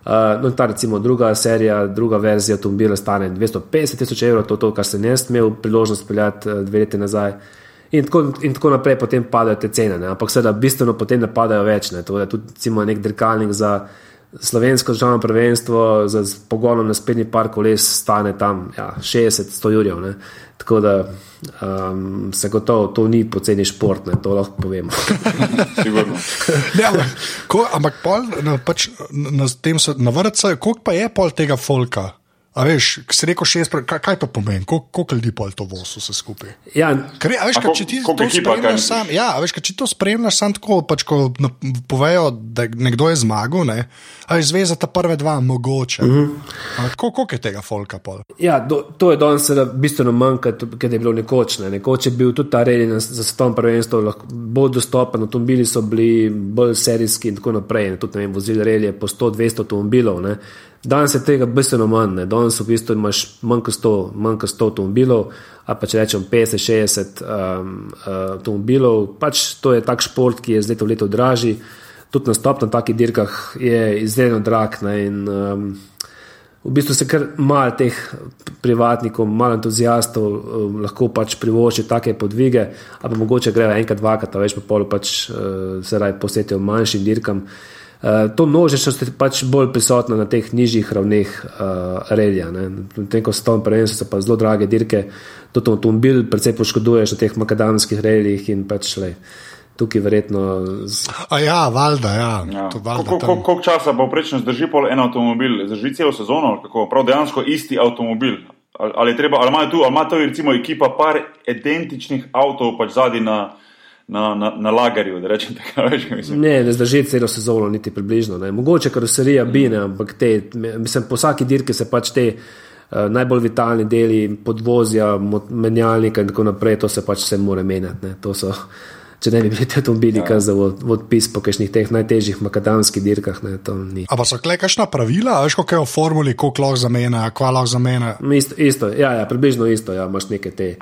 Uh, no, ta recimo druga serija, druga verzija avtomobila stane 250 tisoč evrov, to je to, kar sem jaz imel priložnost peljati uh, dve leti nazaj. In tako, in tako naprej potem padajo te cene, ne? ampak seveda bistveno potem ne padajo več. Ne? To je tudi recimo nek dirkalnik za slovensko državno prvenstvo, z, z pogonom na sprednji par koles stane tam ja, 60-100 jurjev. Ne? Tako da um, se gotovo to ni poceni šport, ne? to lahko povemo. Sigurno. Ne, ampak, ko, ampak pol, na, pač, na, na, tem so- na vrtu, koliko pa je pol tega folka? A veš, ki si rekel šest, kaj, kaj to pomeni, Kol- koliko ljudi pol to vozi vse skupaj? Ja, Ker, je- a veš, A kaj, kol- če ti to spremljaš sam, ja, a veš, kaj, če to spremljaš sam tako, pač, ko na, povejo, da nekdo je zmagal, ne, a je zveza ta prve dva, mogoče. Uh Mhm. -huh. Koliko je tega folka pol? Ja, do, to je danes bistveno manj, kot kot je bilo nekoč. Ne. Nekoč je bil tudi ta redi na- za svetovno prvenstvo lahko bolj dostopen, avtomobili so bili bolj serijski in tako naprej. Ne. Tudi ne vem, vozili relije po 100-200 avtomobilov. Ne. Danes je tega bistveno manj, ne. danes v bistvu imaš manj kot 100, manj kot 100 avtomobilov, ali pa če rečem 50-60 um, uh, avtomobilov. Pač to je tak šport, ki je z leto v leto dražji. tudi nastop na takih dirkah je izredno drag. Ne, in, um, v bistvu se kar malo teh privatnikov, malo entuzijastov um, lahko pač privošči take podvige, a pa mogoče grejo enkrat, dvakrat, več pa pol pač se raj posvetijo manjšim dirkam. Uh, to množičnost je pač bolj prisotna na teh nižjih ravneh uh, relja. Tem, ko tam prvenstvo, so pa zelo drage dirke, tudi avtomobil predvsej poškoduješ na teh makadamskih reljih in pač le. Tukaj verjetno. Z... A ja, valjda, ja. Ja. Koliko kol, kol časa pa prečno zdrži pol en avtomobil? Zdrži celo sezono, kako? Prav dejansko isti avtomobil. Ali, ali, je treba, ali imajo tu, ali ima tu recimo ekipa par identičnih avtomobilov pač zadnji na, na, na, na lagerju, da rečem tako. Ne, ne zdrži celo sezono, niti približno. Ne. Mogoče karoserija bi, ne, ampak te, mislim, po vsaki dirki se pač te uh, najbolj vitalni deli podvozja, menjalnika in tako naprej, to se pač vse mora menjati. ne. To so, če ne bi bili ti avtomobili, kar za od- odpis po kakšnih teh najtežjih makadamskih dirkah, ne, to ni. A pa so kle kakšna pravila, veš, kako je v formuli, koliko lahko zamena, kva lahko zamena. Isto, isto ja, ja, približno isto, ja, imaš neke te.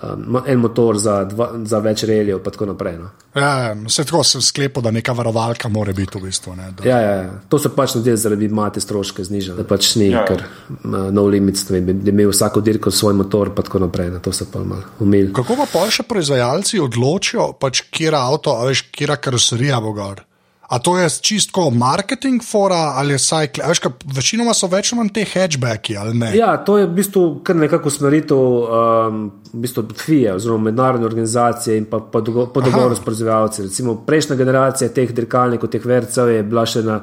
Um, en motor za, dva, za več reljev, pa tako naprej. No. Ja, se tako sem sklepal, da neka varovalka mora biti v bistvu. Ne, da- Ja, ja, ja. To so pač naredili zaradi mate stroške znižali. Da pač ni, Ja. ja. ker uh, no limits, da bi bi imel vsako dirko svoj motor, pa tako naprej. Ne. To so pa malo umili. Kako pa pol še proizvajalci odločijo, pač, kera avto, veš, kera karoserija bo gor? A to je čistko marketing fora ali? A Veš, ka, večinoma so več manj te hatchbacki, ali ne? Ja, to je v bistvu kar nekako usmeritev um, v bistvu FIA, oziroma mednarodne organizacije in pa po dogo- po dogovoru s proizvajalci. Recimo prejšnja generacija teh dirkalnikov, teh vercev je bila še na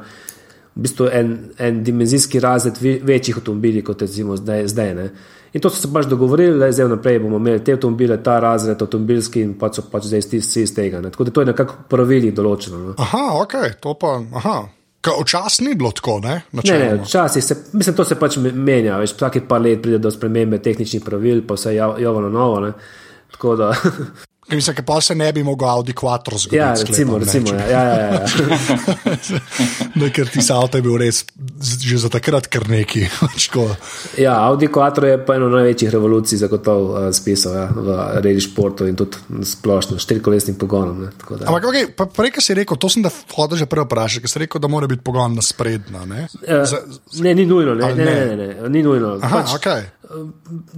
v bistvu en, en dimenzijski razred večjih avtomobilov, kot recimo zdaj. zdaj ne. In to so se pač dogovorili, da zdaj naprej bomo imeli te avtomobile, ta razred avtomobilski in pač so pač zdaj vsi iz tega. Ne. Tako da to je nekako po pravilih določeno. No. Aha, ok, to pa. Aha. Včasih ni bilo tako, ne? Ne, ne, Načeloma. včasih se, mislim, to se pač me- menja, veš, vsake par let pride do spremembe tehničnih pravil, pa vse javno novo. Ne. Tako da, Ker Mislim, da pa se ne bi mogel Audi 4 zgoditi. ja, recimo, sklepam, ne, recimo, če- ja, ja, ja, ja. Ne, ker ti avto je bil res že za takrat kar neki. pač ja, Audi 4 je pa eno največjih revolucij zagotovo uh, spisal ja, v reji športu in tudi splošno, štirikolesnim pogonom. Ne, tako da. Ampak, okay, prej, ki si rekel, to sem da hodil že prej vprašati, ker si rekel, da mora biti pogon na sprednja. Ne? Eh, Za- Ne, ni nujno, ne, Ali ne, ne? ne, ne, ne, ni nujno. Aha, Pač, okay.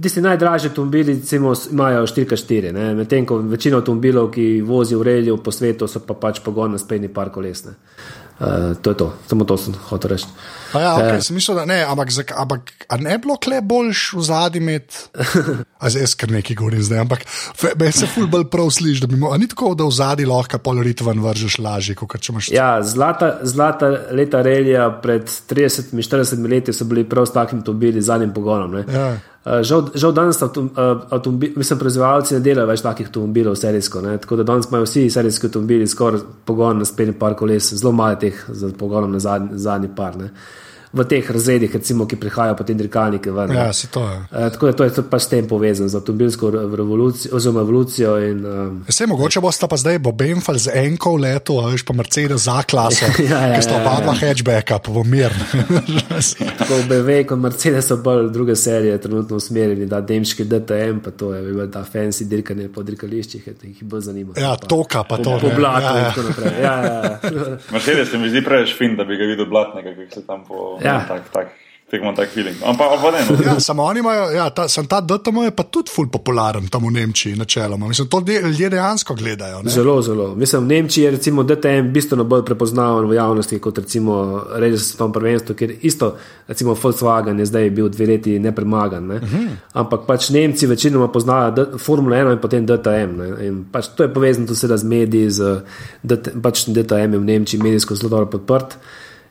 Tisti najdražji avtomobili recimo, imajo 4x4, ne, medtem ko večina avtomobilov, ki vozijo v relju po svetu, so pa pač pogon na sprednji par kolesne. Uh, to je to, samo to sem hotel reči. A Ja, okay, Eh. sem mislil, da ne, ampak, ampak ne bi bilo kle boljš v zadnji med. Zdaj jaz kar nekaj govorim zdaj, ampak meni se ful bolj prav sliši, da bi a ni tako, da v zadnji lahko polorit ven vržeš lažje, kot če imaš. Ja, zlata, zlata leta relija pred 30-40 leti so bili prav s takim avtomobili, z zadnjim pogonom. ne. Ja. Uh, Žal, žal danes avtom- uh, avtomobi- mislim, proizvajalci ne delajo več takih avtomobilov serijsko. Ne? Tako da danes imajo vsi serijski avtomobili skoraj pogon na sprednji par koles, zelo malo teh z pogonom na zadnji, zadnji par. Ne? V teh razredih, recimo, ki prihajajo potem dirkalnike ven. Ja, se to je. Uh, tako da to je tudi pač s tem povezano, z avtomobilsko re- revolucijo, oziroma evolucijo. In, um, Vse mogoče boste pa zdaj bo Benfal z enko v letu, veš pa Mercedes za klaso, Ja, ja, ki sta ja, oba ja. dva hatchbacka, pa bo mir. Tako BV kot Mercedes so bolj druge serije trenutno usmerjeni, da nemški DTM, pa to je bil ta fancy dirkanje po dirkališčih, ki jih bolj zanima. Ja, Pa toka pa to. Po ne. blatu Ja, in ja. tako naprej. Ja, ja, ja. Mercedes se mi zdi preveč fin, da bi ga videl blatnega, ki se tam po. Ja. Tak, tak, tak imam tak feeling. Ampak ne. No. Ja, samo oni imajo, ja, ta, sem ta DTM je pa tudi ful popularen tam v Nemčiji, načeloma. Mislim, to ljudje dejansko gledajo. Ne? Zelo, zelo. Mislim, v Nemčiji je recimo DTM bistveno bolj prepoznaven v javnosti kot recimo tom prvenstvu, ker isto, recimo Volkswagen je zdaj bil dve leti nepremagan. Ne? Uh -huh. Ampak pač Nemci večinoma poznajo D Formula 1 in potem DTM. Ne? In pač to je povezano tudi z mediji, z DT, pač DTM je v Nemčiji medijsko zelo dobro podprt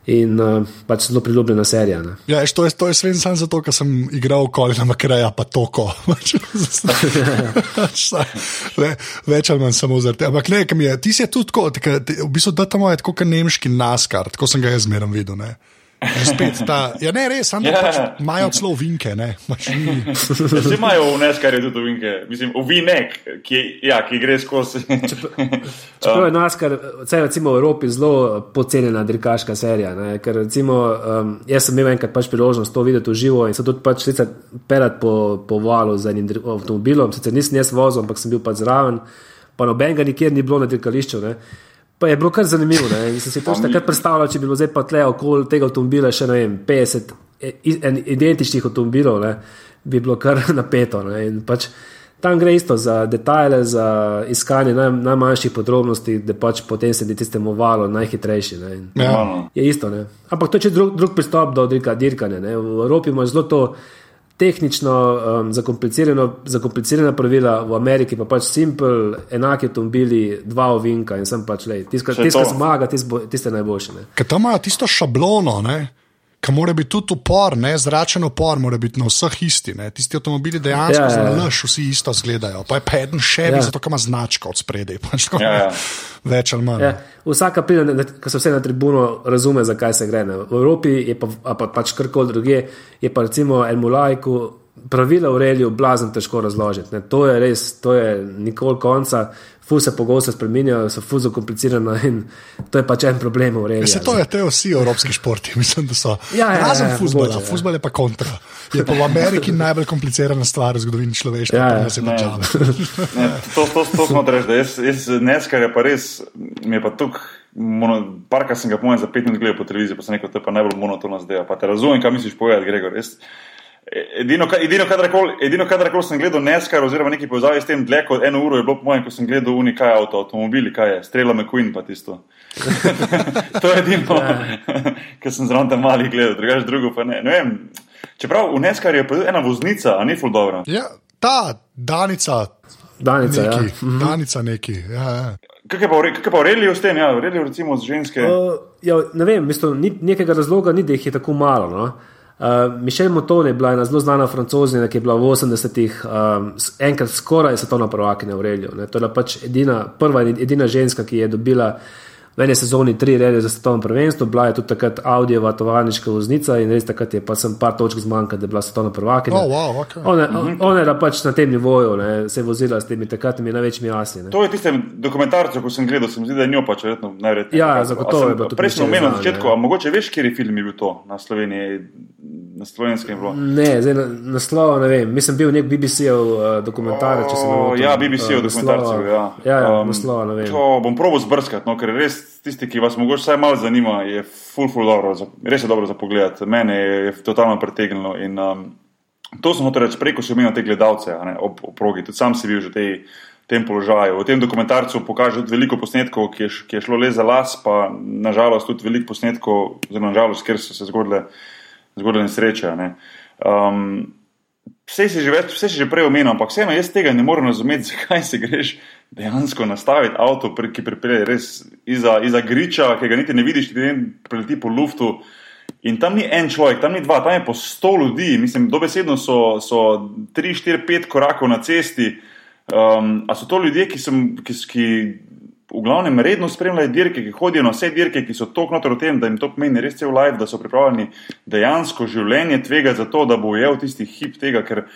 in uh, pač zelo priljubljena serija. Ne? Ja, to je, to je svem samo zato, ker sem igral Kolina Makreja, pa toko. Ve, več ali manj samo zaradi tega. Ampak ne, kam je, ti si tudi tako, tako, v bistvu DTM je tako kot nemški naskar, tako sem ga jaz zmeraj videl. Ne. Že Spet, ta, ja, ne, res, samo Ja. yeah. pač imajo celo vinke. Ne, pač ni. Vsi imajo v neskarju tudi ovinke, mislim, ovinek, ki, ja, ki gre skozi. Čeprav je NASCAR, vsaj recimo v Evropi, zelo pocenjena dirkaška serija. Ne? Ker recimo, um, jaz sem imel enkrat pač priložnost to videti v živo in se tudi pač sicer perat po, po valu z enim avtomobilom, sicer nisem jaz vozil, ampak sem bil pač zraven, pa nobenega nikjer ni bilo na dirkališču. Ne? Pa je bilo kar zanimivo. Ne? In sem si točno takrat predstavljal, če bi bilo zdaj pa tle okoli tega avtomobila še vem, 50 e, identičnih avtomobilov, ne? bi bilo kar napeto. Ne? In Pač, tam gre isto za detajle, za iskanje naj, najmanjših podrobnosti, da pač potem se tistemu valu najhitrejši. Ne? In Ja. Je isto. Ne? Ampak to je drug, drug pristop do dirka, dirkanja. Ne? V Evropi imaš zelo to tehnično um, zakomplicirano, zakomplicirana pravila, v Ameriki pa pač simpel, enaki avtomobili, dva ovinka in sem pač le. Ki to. zmaga, tiste bo- tiste najboljše. Ne? Ker tam imajo tisto šablono, ki mora biti tudi upor, ne? zračen upor, mora biti na vseh isti. Ne? Tisti avtomobili dejansko Ja, ja, ja, ja. laž vsi isto izgledajo. Pa je pa eden še Ja. več, zato ima značko od spredaj. Pač tako, Ja, ja. Več ali manj. Ja, vsaka pride, ko se vse na tribuno razume, zakaj se gre. Ne. V Evropi je pa, a pa pač karkoli druge, je pa recimo en mulajku. Pravila v reliju blazno težko razložiti. Ne. To je res, to je nikoli konca, fu se pogosto spremenjajo, so fu zakomplicirane in to je pač en problem v reliju. Se to je te vsi evropski športi, mislim, da so. Ja, ja, Razen ja, futbola, mogoče, ja. futbol je pa kontra. Je pa v Ameriki najbolj komplicirana stvar v zgodovini človeštva. Ja, pa ja. je Ne. država. Ne, to, to, to smo reči, da jaz, jaz neskar je pa res, mi je pa tukaj, parka sem ga pomenil za pet minut gledal po televiziji, pa sem rekel, to je pa najbolj monotona zdaj. Pa te razumem, kaj misliš povedati, Gregor. Jaz, edino, edino, kadarkoli, edino, kadarkoli sem gledal neskar oziroma neki povezavi s tem, dlje kot eno uro je bilo po mojem, ko sem gledal uni, kaj je avto, avtomobili, kaj je, strela McQueen pa tisto. to je edino, ker sem zraven tam malih gledal, drugače drugo pa ne. ne vem. Čeprav v neskar je ena voznica, a ni ful dobro. Ja, ta danica, Danica, ja. neki, danica neki. Ja, ja. Kaj je pa, kaj pa v reliju s tem, ja, v reliju recimo z ženske. Uh, ja, ne vem, mislim, ni, nekega razloga ni, da jih je tako malo. No? Uh, Mišel Moton je bila ena zelo znana francozinja, ki je bila v 80-ih um, s- enkrat skoraj svetovna prvakinja v Relju. ne. To je bila pač edina, prva in edina ženska, ki je dobila v eni sezoni tri relje za svetovno prvenstvo. Bila je tudi takrat Audijeva tovarniška voznica in res takrat je pa sem par točk zmanjkala, da je bila svetovna prvakinja. Oh, wow, okay. Ona, ona je pač na tem nivoju, ne, se je vozila s temi takratnimi največjimi asi. Ne. To je tisti dokumentarc, ko sem gledal, se mi zdi, da je njo pač verjetno najverjetneje. Ja, zagotovo sem- je bilo Prej sem omenil na začetku, a mogoče veš, kjer film je bil to na Sloveniji, na slovenskem je bilo. Ne, zdaj na, naslov ne vem. Mislim, bil nek BBC-ov uh, dokumentarec. če se ne O, motim. Ja, BBC-ov Eh, naslova- je bil, Ja, ja, ja Um, naslova ne vem. To bom probo zbrskati, no, ker res tisti, ki vas mogoče vsaj malo zanima, je full, full dobro, za, res je dobro za pogled. Mene je, je totalno pretegnilo. In, um, to sem hotel reči, preko si omenil te gledalce ne, ob, ob progi, tudi sam si bil že v tej, tem položaju. V tem dokumentarcu pokaže tudi veliko posnetkov, ki je, ki je šlo le za las, pa nažalost tudi veliko posnetkov, oziroma nažalost, ker so se zgodile, zgodile nesreče. Ne. Um, Vse si že, vse si že prej omenil, ampak vseeno jaz tega ne morem razumeti, zakaj se greš dejansko nastaviti avto, ki pripelje res iza, iza griča, ki ga niti ne vidiš, ti preleti po luftu. In tam ni en človek, tam ni dva, tam je po sto ljudi, mislim, dobesedno so, so tri, štiri, pet korakov na cesti. Um, a so to ljudje, ki, sem, ki, ki v glavnem redno spremljajo dirke, ki hodijo na vse dirke, ki so tako notor v tem, da jim to pomeni res cel life, da so pripravljeni dejansko življenje tvega za to, da bo ujel tisti hip tega, ker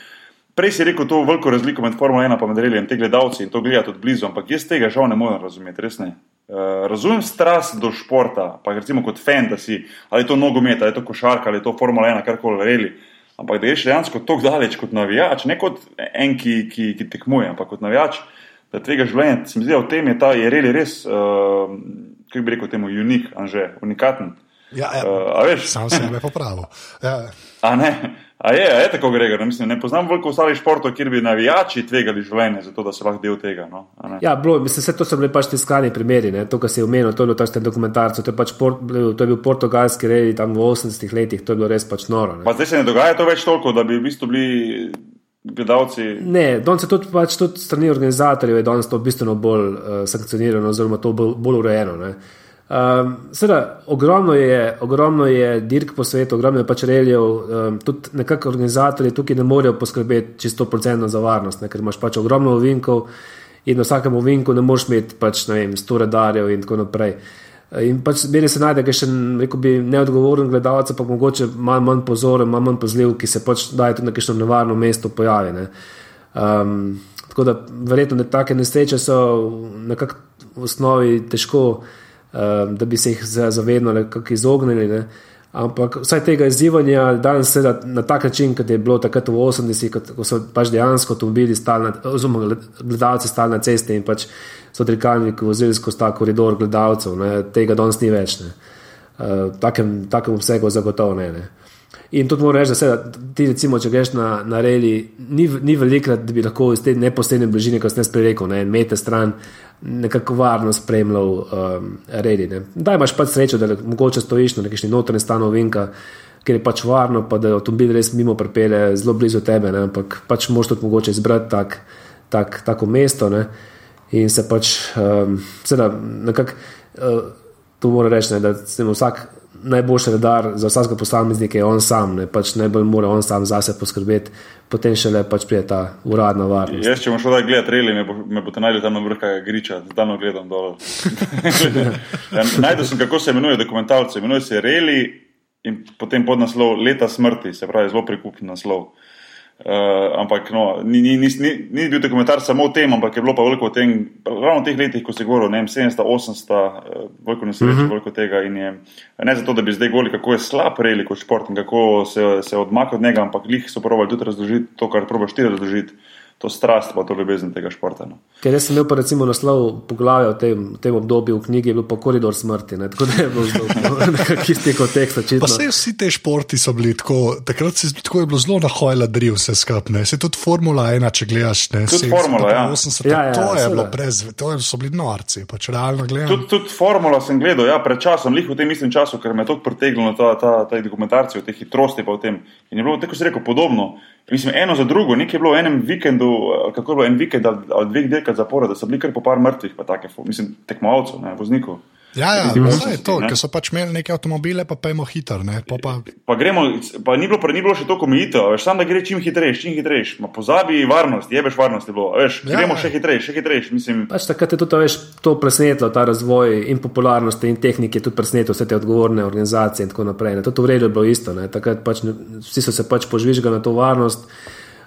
prej si rekel to veliko razliko med Formula 1 in med relijem, te gledalci in to gledati od blizu, ampak jaz tega žal ne morem razumeti, res ne. Uh, razumem strast do športa, pa recimo kot fantasy, ali je to nogomet, ali je to košarka, ali je to Formula 1, karkoli reli. Ampak da greš dejansko tako daleč kot navijač, ne kot en, ki, ki, ki tekmuje, ampak kot navijač, da tvega življenja, se mi zdi, da v tem je ta je reli res, uh, kako bi rekel temu, unik, anže, unikaten. Ja, ja. Uh, a veš, Sam sebe popravil. Ja. a ne, a je, a je tako, Gregor, mislim, ne poznam veliko ostalih športov, kjer bi navijači tvegali življenje, zato da so lahko del tega. No? a ne. Ja, bilo, mislim, vse to so bili pač ti skrajni primeri. Ne? To, kar si omenil, to je bilo taš ten dokumentarc. To, je pač port, to je bil portugalski rej tam v 80-ih letih, to je bilo res pač noro. Ne? Pa zdaj se ne dogaja to več toliko, da bi v bistvu bili gledalci. Ne, danes je tudi, pač, tudi strani organizatorjev je danes to bistveno bolj uh, sankcionirano, oziroma to bolj, bolj urejeno. Um, Seveda, ogromno je, ogromno je dirk po svetu, ogromno je pač reljev, um, tudi nekako organizatorji tukaj ne morejo poskrbeti čisto procentno za varnost, ne, ker imaš pač ogromno ovinkov in na vsakem ovinku ne moreš imeti pač, ne vem, sto radarjev in tako naprej. In pač meni se najde, da še rekel bi, neodgovoren gledalec, pa mogoče malo manj pozoren, malo manj pozljiv, ki se pač daje tudi na kakšno nevarno mesto pojavi. Ne. Um, tako da verjetno ne take nesreče so nekako v osnovi težko, um, da bi se jih za, zavedno nekako izognili. Ne. Ampak vsaj tega izzivanja danes se na tak način, kot je bilo takrat v 80-ih, ko so pač dejansko avtomobili stali, oziroma gledalci stali na cesti in pač so dirkalniki vozili skozi ta koridor gledalcev, ne, tega danes ni več. Ne. Uh, takem, takem obsegu zagotovo ne. ne. In tudi moram reči, da se ti, recimo, če greš na, na reli, ni, ni veliko, da bi lahko iz te neposredne bližine, kot sem prej rekel, ne, en meter stran, nekako varno spremljal um, reli. Ne. Da imaš pač srečo, da mogoče stojiš na neki notranji stanovinka, ker je pač varno, pa da avtomobil res mimo prepele zelo blizu tebe, ne, ampak pač moš tudi mogoče izbrati tak, tak, tako mesto. Ne. In se pač, um, seveda, nekako, uh, to mora reči, ne, da se vsak najboljši redar za vsakega posameznika je on sam, ne, pač najbolj mora on sam zase poskrbeti, potem šele pač prije ta uradna varnost. Jaz, če bom šel gledati reli, me, bo, me boste najdeli tam na vrhu griča, tam gledam dol. ja, Najdel sem, kako se imenuje dokumentalce, imenuje se reli in potem pod naslov Leta smrti, se pravi zelo prikupen naslov. Uh, ampak no, ni, ni, ni, ni, ni bil dokumentar samo o tem, ampak je bilo pa veliko o tem, ravno v teh letih, ko se je govorilo, ne vem, 700, 800, uh, veliko nesreč, uh -huh. veliko tega. Je, ne zato, da bi zdaj govorili, kako je slab reli kot šport in kako se, se odmakne od njega, ampak jih so pravili tudi razložiti to, kar probaš ti razložiti. To strast, pa to ljubezen tega športa. No. Ker sem imel pa recimo naslov poglavja v tem, v tem obdobju v knjigi, je bil pa koridor smrti, ne? tako da je bilo zelo nekakšen kontekst. Pa vse vsi te športi so bili tako, takrat se tako je bilo zelo nahojla driv vse skupne. Se tudi Formula 1, če gledaš, ne, tudi Formula, ja. 80, ja, ja, to je bilo brez, to je, so bili norci, pač realno gledano. Tudi, tudi Formula sem gledal, ja, pred časom, lih v tem istem času, ker me je to pritegnilo, ta, ta, ta dokumentarci o te hitrosti pa v tem. In je bilo, tako se rekel, podobno. Mislim, eno za drugo, nekaj je bilo v enem vikendu, kako je bilo en vikend ali, ali dveh delkrat zapora, da so bili kar po par mrtvih, pa take, mislim, tekmovalcev, ne, voznikov. Ja, ja, vse je to, ker so pač imeli neke avtomobile, pa pojmo hitro. Pa, pa... Pa gremo, pa ni bilo, pa ni bilo še toliko omejitev, veš, samo da gre čim hitreje, čim hitreje. Pozabi varnost, jebeš varnost, je bilo, veš, ja, gremo ja. še hitreje, še hitreje. Mislim... Pač takrat je tudi veš, to presnetlo, ta razvoj in popularnosti in tehnike, tudi presnetlo vse te odgovorne organizacije in tako naprej. To v redu je bilo isto, takrat pač, vsi so se pač požvižgali na to varnost.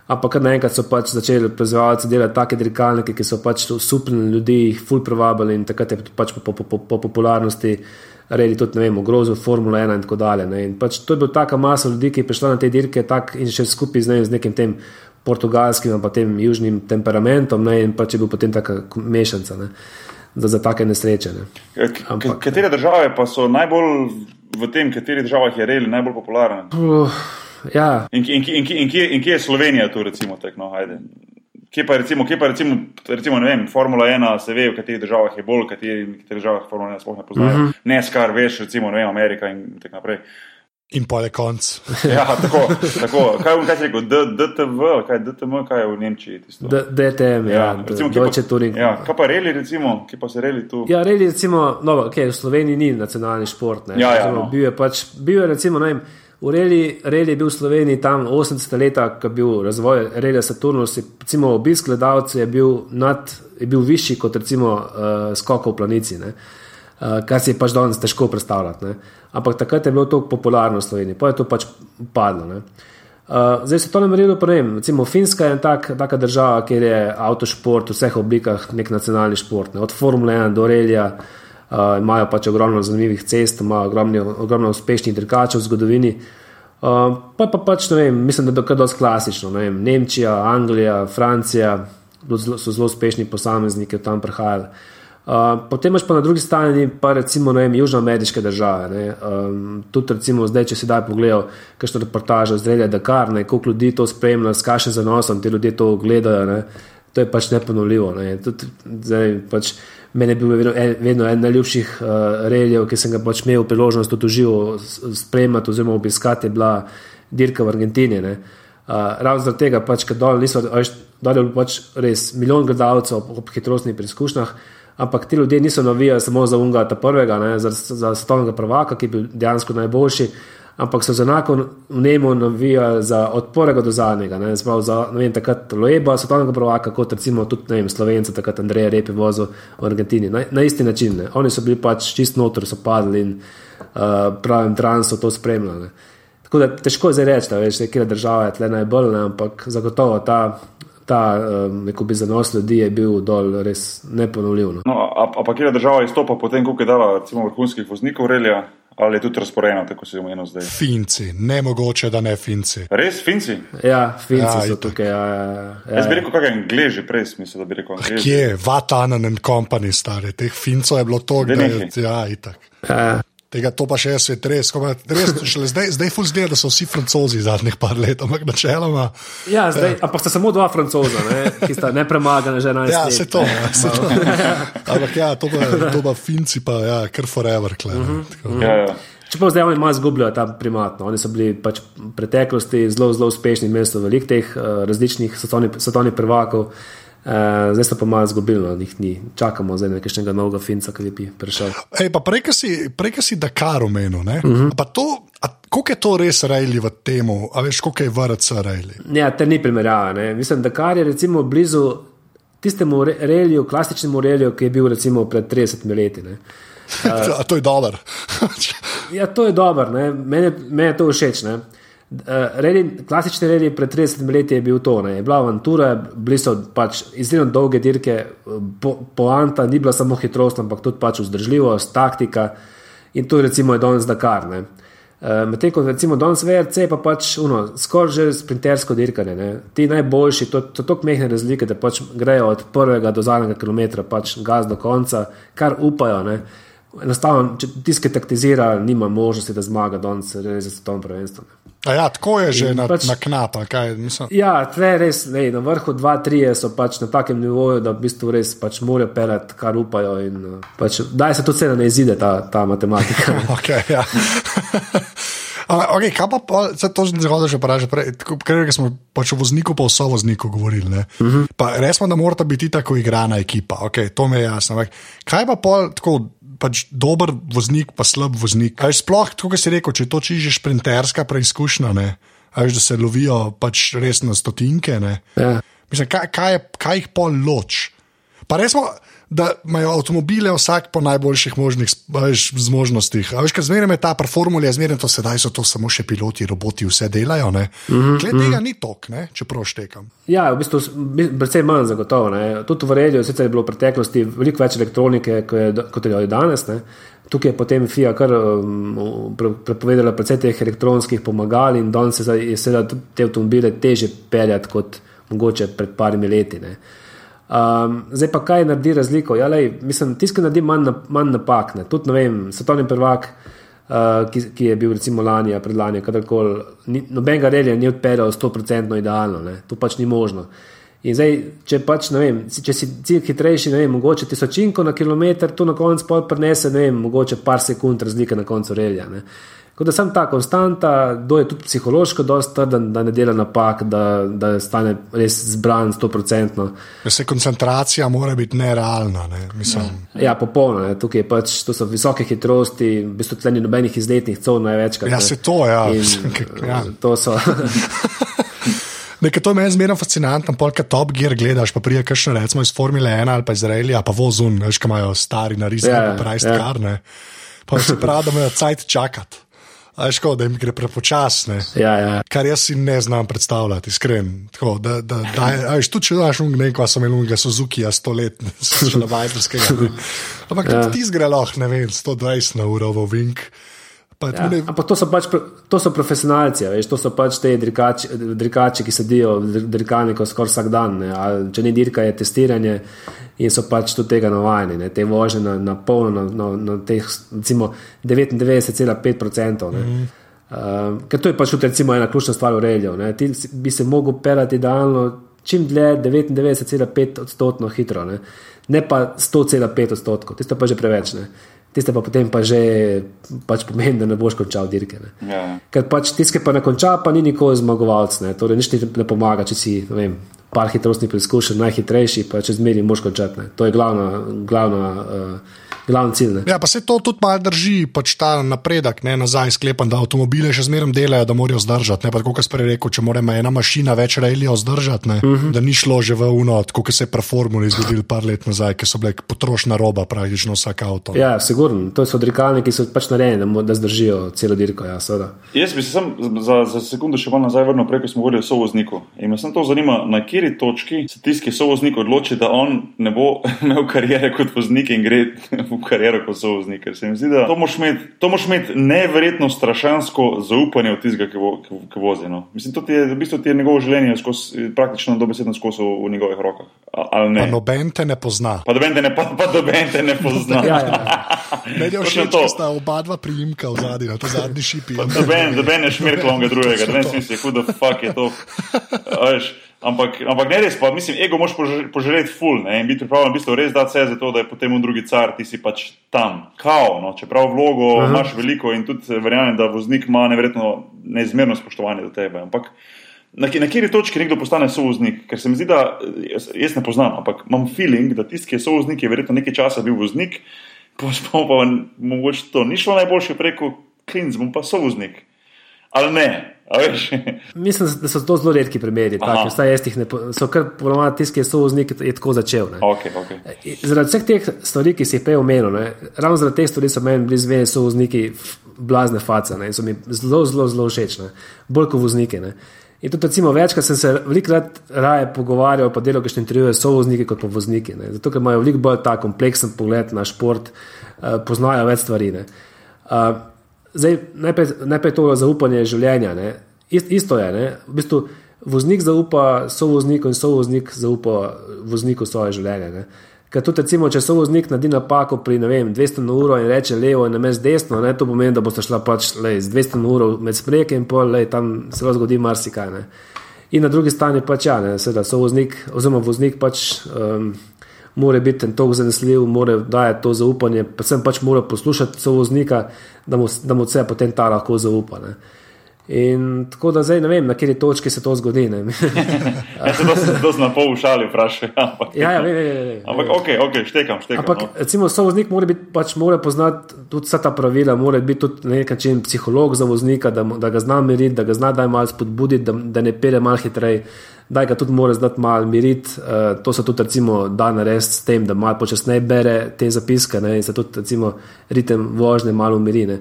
Ampak naenkrat so pač začeli proizvajalci delati take dirkalnike, ki so pač supnili ljudi, jih ful privabili in takrat je pač po, po, po, po popularnosti redi tudi, ne vem, ogrozil Formula 1 in tako dalje. In pač to je bila taka masa ljudi, ki je prišla na te dirke tak, in še skupaj z, ne, z nekim tem portugalskim in tem južnim temperamentom ne, in pač je bil potem taka mešanca. Ne. Za, za take nesreče. Ne. Ampak, katere države pa so najbolj v tem, katerih državah je reli najbolj popularne? Uh, Ja. In, in, in, in, in kje je Slovenija tu, recimo, tek, no, kje pa, recimo, kje pa recimo, recimo, ne vem, Formula 1, se ve, v katerih državah je bolj, v katerih državah Formula 1 sploh ne poznajo. Mm -hmm. Ne skar, veš, recimo, ne vem, Amerika in tako naprej. In pa je konc. ja, tako, tako. Kaj je rekel, DTV, kaj je DTM, kaj je v Nemčiji? DTM, ja, ja recimo, Deutsche Touring. Ja, kaj pa reli, recimo, kje pa se reli tu? Ja, reli, recimo, no, okay, v Sloveniji ni nacionalni šport. Ne, ja, ja, no. bil je pač, bil je recimo, ne vem. V Reli, Reli je bil v Sloveniji tam 80 let, ko je bil razvoj Relija Saturnus. Recimo obisk gledalcev je bil, nad, je bil višji kot recimo uh, skok v planici, uh, kar si je pač danes težko predstavljati. Ne? Ampak takrat je bilo to popularno v Sloveniji, pa je to pač padlo. Uh, zdaj se to ne merilo, pa ne vem. Recimo Finska je tak, taka država, kjer je avtošport v vseh oblikah nek nacionalni šport, ne? od Formule 1 do Relija. Uh, imajo pač ogromno zanimivih cest, imajo ogromno, ogromno uspešnih dirkačev v zgodovini. Uh, pa, pa pač ne vem, mislim, da je to kar dosti klasično. Ne vem, Nemčija, Anglija, Francija so zelo uspešni posamezniki, ki tam prihajajo. Uh, potem imaš pa na drugi strani, pa recimo vem, južnoameriške države. Um, tudi recimo zdaj, če si daj pogledal, kakšno reportažo z Relja Dakar, koliko ljudi to spremlja, s kakšnim zanosom ti ljudje to gledajo, ne? to je pač neponovljivo. Ne? Tudi, zdaj, pač, Mene je bil vedno, vedno en najljubših uh, reljev, ki sem ga pač imel priložnost tudi živo spremljati oziroma obiskati, bila dirka v Argentini. Uh, ravno zaradi tega, pač, ker dol niso, dol je pač res milijon gledalcev ob, ob hitrostnih preizkušnjah, ampak ti ljudje niso navijali samo za unga ta prvega, ne, za, za svetovnega prvaka, ki je bil dejansko najboljši ampak so z enako vnemo navijali za odporega do zadnjega. Ne, Zbrav, za vem, takrat Loeba, svetovnega prvaka, kot recimo tudi vem, Slovenci, takrat Andrej Rep je vozil v Argentini. Na, na isti način. Ne. Oni so bili pač čist notor, so padli in uh, pravim transu to spremljali. Tako da težko je zdaj reči, da veš, kje država je tle najbolj, ne, ampak zagotovo ta. Ta um, zanos ljudi je bil dol res neponovljiv. No, Ampak, kje država izstopa potem, ko je dala vrhunskih voznikov, relja, Ali je tudi razporejeno, tako se je omenil zdaj? Finci, ne mogoče, da ne Finci. Res, Finci? Ja, Finci Ja, ja, so itak. tukaj. Ja, ja, ja. Jaz bi rekel, kakšen Angleži, prej mislim, da bi rekel Angleži. Kje, Vatanen and Company, stari, teh Fincov je bilo to, da je, ja, itak. Ja. Tega to pa še jaz svet res. ko pa res šele zdaj, zdaj ful zgleda, da so vsi francozi zadnjih par let, ampak načeloma. Ja, zdaj, ampak sta samo dva francoza, ne, ki sta nepremagana že 11 Ja, let. se to, ja, se to. Ampak ja, to pa, to pa Finci pa, ja, kar forever. Kle, Mhm. uh -huh. Ja, ja. Čeprav zdaj oni malo izgubljajo ta primat. No. Oni so bili pač v preteklosti zelo, zelo uspešni, imeli so veliko teh uh, različnih svetovnih, svetovnih prvakov, uh, zdaj so pa malo izgubili, no. njih ni. Čakamo zdaj nekega novega Finca, ki bi prišel. Ej, pa prej, ko si, Dakar omenil, uh Mhm. -huh. pa to, a, koliko je to res rejli v temu, a veš, koliko je vrc rejli? Ja, te ni primerjava. Ne. Mislim, da kar je recimo blizu tistemu re- reliju, klasičnemu reliju, ki je bil recimo pred 30 leti. Ne. A to je dolar. Ja, to je ne. meni meni je to všeč. ne. Eh, Reli, klasični reli pred 30 leti je bil to, ne. je bila avantura, bili so pač izjemno dolge dirke, po, poanta ni bila samo hitrost, ampak tudi pač vzdržljivost, taktika in to recimo je danes Dakar. Ne. Eh, Medtem ko recimo danes VRC pa pač uno, skoraj že sprintersko dirkanje. Ne. Ti najboljši, to so tako mehne razlike, da pač grejo od prvega do zadnjega kilometra, pač gaz do konca, kar upajo. Ne. Enostavno, če ki taktizira, nima možnosti, da zmaga danes res za svetovno prvenstvo. ne. A ja, tako je že na, pač- na knap, kaj mislim. Ja, tle res, ne, na vrhu 2-3 so pač na takem nivoju, da v bistvu res pač morajo pelati, kar upajo. In, uh, pač, daj se to cena ne izide, ta, ta matematika. Okay, ja. Ampak, okay, kaj pa, pa zdaj to že zgodaj že pravi, ker smo pač o vozniku, pa o sovozniku govorili. Uh Mhm. -huh. Pa res smo, da morata biti tako igrana ekipa, okay, to mi je jasno. Ampak, kaj pa pol tako? Pač dober voznik, pa slab voznik. Kaj sploh, kot si rekel, če to čiže šprinterska preizkušnja, ne? A veš, da se lovijo pač res na stotinke. Ne? Ja. Mislim, kaj, kaj, je, kaj jih pol loč? Pa res smo, da imajo avtomobile vsak po najboljših možnih veš, zmožnostih. A veš, ker zmeraj je ta pri formuli, zmeraj to sedaj so to samo še piloti, roboti, vse delajo. Mm -hmm, Glede tega ni tok, ne, čeprav štekam. Ja, v bistvu, bi- precej manj zagotovo. Ne. Tudi v Relju sicer je bilo v preteklosti veliko več elektronike, kot je, kot je danes. Ne. Tukaj je potem FIA kar um, pre- prepovedala precej teh elektronskih pomagal in danes zdaj- je seveda te avtomobile teže peljati kot mogoče pred parimi leti. Ne. Um, zdaj pa kaj naredi razliko? Ja, lej, mislim, ki naredi manj, manj napak, ne. tudi ne vem, svetovni prvak. Uh, ki, ki je bil recimo lani, predlani, kadarkoli, nobenega relija ni odpeljal 100% idealno, ne. to pač ni možno. In zdaj, če pač ne vem, če si cilj hitrejši, ne vem, mogoče tisočinko na kilometr, to na koncu pol prenese, ne vem, mogoče par sekund razlike na koncu relija. Ne. Tako da sem ta konstanta, do je tudi psihološko dosti trden, da ne dela napak, da, da stane res zbran 100%. Se koncentracija mora biti nerealna. Ne, mislim, Ja, popolno. Ne. Tukaj je pač, to so visoke hitrosti, v bistvu tle ni nobenih izletnih con največkrat. Ja, se to, ja. In, Ja. To so. Nekaj to je meni zmerno fascinantno, polka top gear gledaš, pa prije kakšne recimo iz Formule 1 ali pa iz Relija, pa vozun, veš, kaj imajo stari na rizki, Ja, ja, ja, pa rajst ja. ne. Pa se pravi, da imajo cajt čakati. A veš, ko, da jim gre prepočasne. ja, ja. Kar jaz si ne znam predstavljati, iskren. Tako, da, da, da, a veš, tudi če daš nekaj, ko sem imel unega Suzuki, a sto let, še na Vajderskega. ne. Ampak ja. ti zgre lahko, ne vem, 120 na uro v Vink. Pa, Ja, ja. ampak to so pač to so profesionalci, a veš, to so pač te dirkači, dirkači ki sedijo v dir- dirkalniku skoraj vsak dan. Ne, ali, če ni dirka, je testiranje in so pač tudi tega navajeni, ne, te vožnje na, na polno, na, na, na teh recimo 99,5%. Ne. Mm. Uh, ker to je pač tudi recimo ena ključna stvar v relju. ne. Ti bi se mogel pelati idealno čim dlje 99,5 odstotno hitro, ne, ne pa 100,5 odstotkov, tisto pa že preveč. Ne. Tiste pa potem pa že pač pomeni, da ne boš končal dirke. Ne. Ja. Ker pač tisti, ki pa ne konča, pa ni nikoli zmagovalec. Ne. Torej, nič ti ne pomaga, če si vem, par hitrostnih preizkušenj, najhitrejši, pa če zmeri moš končati. Ne. To je glavna, glavna, uh, glavni cilj. Ne. Ja, pa se to tudi malo drži, pač ta napredek, ne nazaj sklepam, da avtomobile še zmeraj delajo, da morajo zdržati. Ne, pa kot sem prej rekel, če mora ena mašina več relijo zdržati, ne, uh Mhm. -huh. da ni šlo že v uno, kot se je pri formuli zgodilo par let nazaj, ki so bile potrošna roba praktično vsak avto. Ja, sigurno. To so dirkalniki, ki so pač narejeni, da, da zdržijo celo dirko. Ja, seveda. Jaz bi se sam za, za sekundu še malo nazaj vrnil, prej, ko smo govorili o sovozniku. In me samo to zanima, na kateri točki se tisti, sovoznik, odloči, da on ne bo imel karijere kot voznik in gre v kariero kot sovoznik. Ker se mi zdi, da to moš imeti, to moš imeti neverjetno strašansko zaupanje v tistega, ki, vo, ki, ki vozi. No. Mislim, to je, v bistvu ti je njegovo življenje skozi, praktično dobesedno skozi v, v njegovih rokah. A- Ali ne? Pa noben te ne pozna. Pa doben te ne, pa, pa doben te ne pozna. Ja, ja. Meni je všeč, to. da sta oba dva priimka v zadnji, na to zadnji šipi. Doben, doben je šmirkal onega drugega, ne vem, si hudo, fuck je to. A Veš, ampak, ampak ne res, pa mislim, ego moš pož- požreti full ne, in biti pripravljen v bistvu res dati vse za to, da je potem v drugi car, ti si pač tam. Kao, no, čeprav vlogo Aha. imaš veliko in tudi verjamem, da voznik ima neverjetno neizmerno spoštovanje do tebe. Ampak na, na kateri točki nekdo postane sovoznik? Ker se mi zdi, da jaz, jaz ne poznam, ampak imam feeling, da tisti, ki je sovoznik, je verjetno nekaj časa bil voznik, pa smo pa mogoče to ni šlo najboljše preko klinc, bom pa sovoznik. Ali ne? Mislim, da so to zelo redki primeri. Taki, vsaj jaz jih ne poznam. So kar ponovadi tisti, ki je sovoznik, je tako začel. Ne. okay, okay. Zaradi vseh teh stvari, ki si jih prej omenil, ne, ravno zaradi teh stvari so meni bili zveni sovozniki f- blazne face ne, in so mi zelo, zelo, zelo všeč, ne, bolj kot vozniki. Ne. In tudi, recimo, večkrat sem se velikrat raje pogovarjal, pa delal kakšne intervjuje s sovozniki kot pa vozniki. Ne. Zato, ker imajo veliko bolj ta kompleksen pogled na šport, uh, poznajo več stvari. Ne. Uh, zdaj, najprej, najprej to zaupanje življenja. Ne. Ist, isto je. Ne. V bistvu, voznik zaupa sovozniku in sovoznik zaupa vozniku svoje življenje. Ne. Ker tudi, recimo, če sovoznik naredi napako pri vem, 200 na uro in reče levo in names desno, ne, to pomeni, da boste šla pač lej, z 200 na uro med spreke in pol, lej, tam se lahko zgodi marsikaj. Ne. In na drugi strani pač ja, seveda sovoznik oziroma voznik pač. Um, Mora biti ten tok zanesljiv, mora dajati to zaupanje, predvsem pač mora poslušati sovoznika, da mu, da mu vse potem ta lahko zaupa. Ne. In tako da zdaj ne vem, na kateri točki se to zgodi. to, to sem na pol šali vprašal. Ampak, ja, ja, vem, vem, vem. ampak ok, ok, štekam, štekam. Ampak, no. recimo, sovoznik mora biti, pač mora poznati tudi vsa ta pravila, mora biti tudi na nek način psiholog za voznika, da, da ga zna miriti, da ga zna daj malo spodbuditi, da, da ne pere malo hitreje, da ga tudi mora znati malo miriti. Uh, to se tudi, recimo, da narediti s tem, da malo počasneje bere te zapiske ne, in se tudi, recimo, ritem vožnje malo umiri. Ne.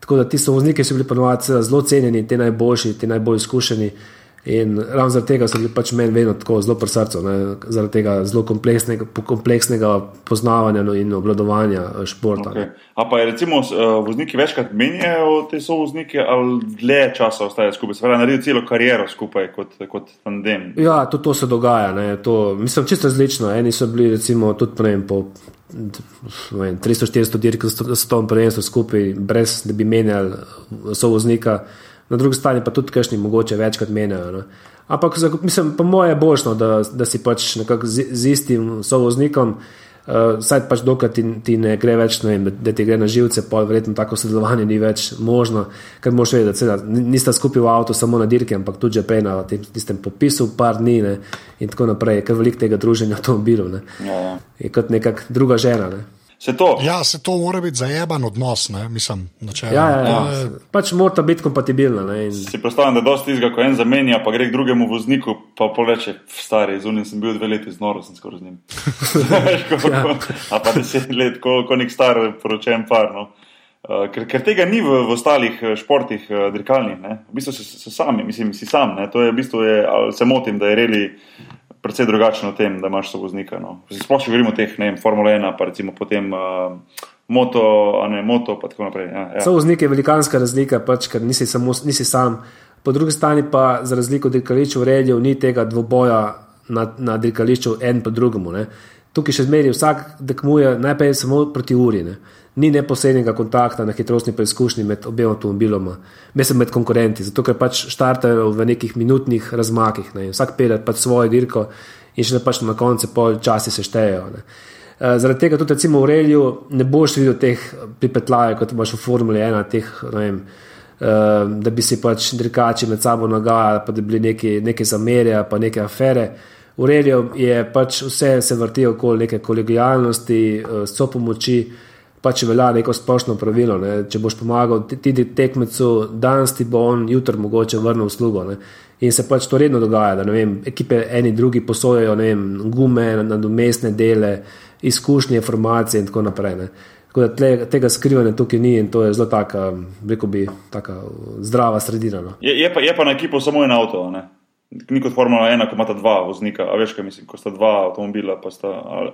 Tako da ti sovozniki so bili ponovadi zelo cenjeni, ti najboljši, ti najbolj izkušeni. In ravno zaradi tega so bili pač meni vedno tako zelo pri srcu, ne, zaradi tega zelo kompleksnega, kompleksnega poznavanja no, in obvladovanja eh, športa. Okay. A pa je recimo uh, vozniki večkrat menjajo te sovoznike ali dlje časa ostajajo skupaj, se pravi, naredijo celo kariero skupaj kot, kot tandem. Ja, tudi to se dogaja. Ne, to, mislim, čisto različno. Eni so bili recimo tudi vem, po ne vem, 300-400 dirk za stovno prvenstvo skupaj, brez da bi menjali sovoznika. Na drugi strani pa tudi kašni mogoče večkrat menjajo. Ne. Ampak mislim, po moje je boljšno, da, da si pač nekako z, z istim sovoznikom. Uh, Saj pač dokaj ti, ti ne gre več, ne vem, da, ti gre na živce, pa verjetno tako sodelovanje ni več možno, ker moš vedeti, da nista skupaj v avtu samo na dirki, ampak tudi že prej na tem, tistem popisu, par dni ne, in tako naprej, ker veliko tega druženja avtomobilov ne. Ja, ja. je kot neka druga žena. Ne. Se to? Ja, se to mora biti zajeban odnos, ne? mislim, načelno. Ja, ja, ja. To je- Pač mora biti kompatibilna. Ne, in, Si predstavljam, da je dosti izga, ko en zamenja, pa gre k drugemu vozniku, pa poleče, stari, zunaj sem bil dve leti, znoro sem skoraj z njim. Ja. A pa deset let, ko, ko nek star poročen par. No. Uh, ker, ker tega ni v, v ostalih eh, športih uh, dirkalnih, ne. v bistvu so, so sami, mislim, si sam. Ne. To je v bistvu, je, ali se motim, da je reli precej drugačen od tem, da imaš sovoznika. No. Sploh, če govorimo o teh, ne vem, Formula 1, pa recimo potem uh, moto, a ne moto, pa tako naprej. Ja, ja. Sovoznik je velikanska razlika, pač, ker nisi, samo, nisi sam. Po drugi strani pa za razliko od dirkališča v redju ni tega dvoboja na, na dirkališču en po drugemu. Ne. Tukaj še zmeri vsak tekmuje najprej samo proti uri. Ne. Ni neposrednega kontakta na hitrostni preizkušnji med obema avtomobiloma, mislim med konkurenti, zato ker pač štartajo v nekih minutnih razmakih. Ne. Vsak pelje pač svojo dirko in še pač na koncu pol časi se štejejo. Ne. Eh, Zaradi tega tudi recimo v relju ne boš videl teh pripetljajev, kot imaš v Formuli 1, teh, vem, eh, da bi si pač dirkači med sabo nagajali, pa da bi bili neki, neke zamerje, pa neke afere. V relju je pač vse se vrti okoli neke kolegijalnosti, eh, so pomoči, pač velja neko splošno pravilo. Ne. Če boš pomagal ti tekmecu, danes ti bo on, jutri mogoče vrnil uslugo. Ne. In se pač to redno dogaja, da vem, ekipe eni drugi posojajo vem, gume, nadomestne dele, izkušnje, informacije in tako naprej. Ne. Tako da tle, tega skrivanja tukaj ni in to je zelo taka, rekel bi, taka zdrava sredina. No. Je, je, pa, je pa na ekipo samo en avto. Ne? Ni kot Formula 1, ko imata dva voznika, a veš, kaj mislim, ko sta dva avtomobila, pa sta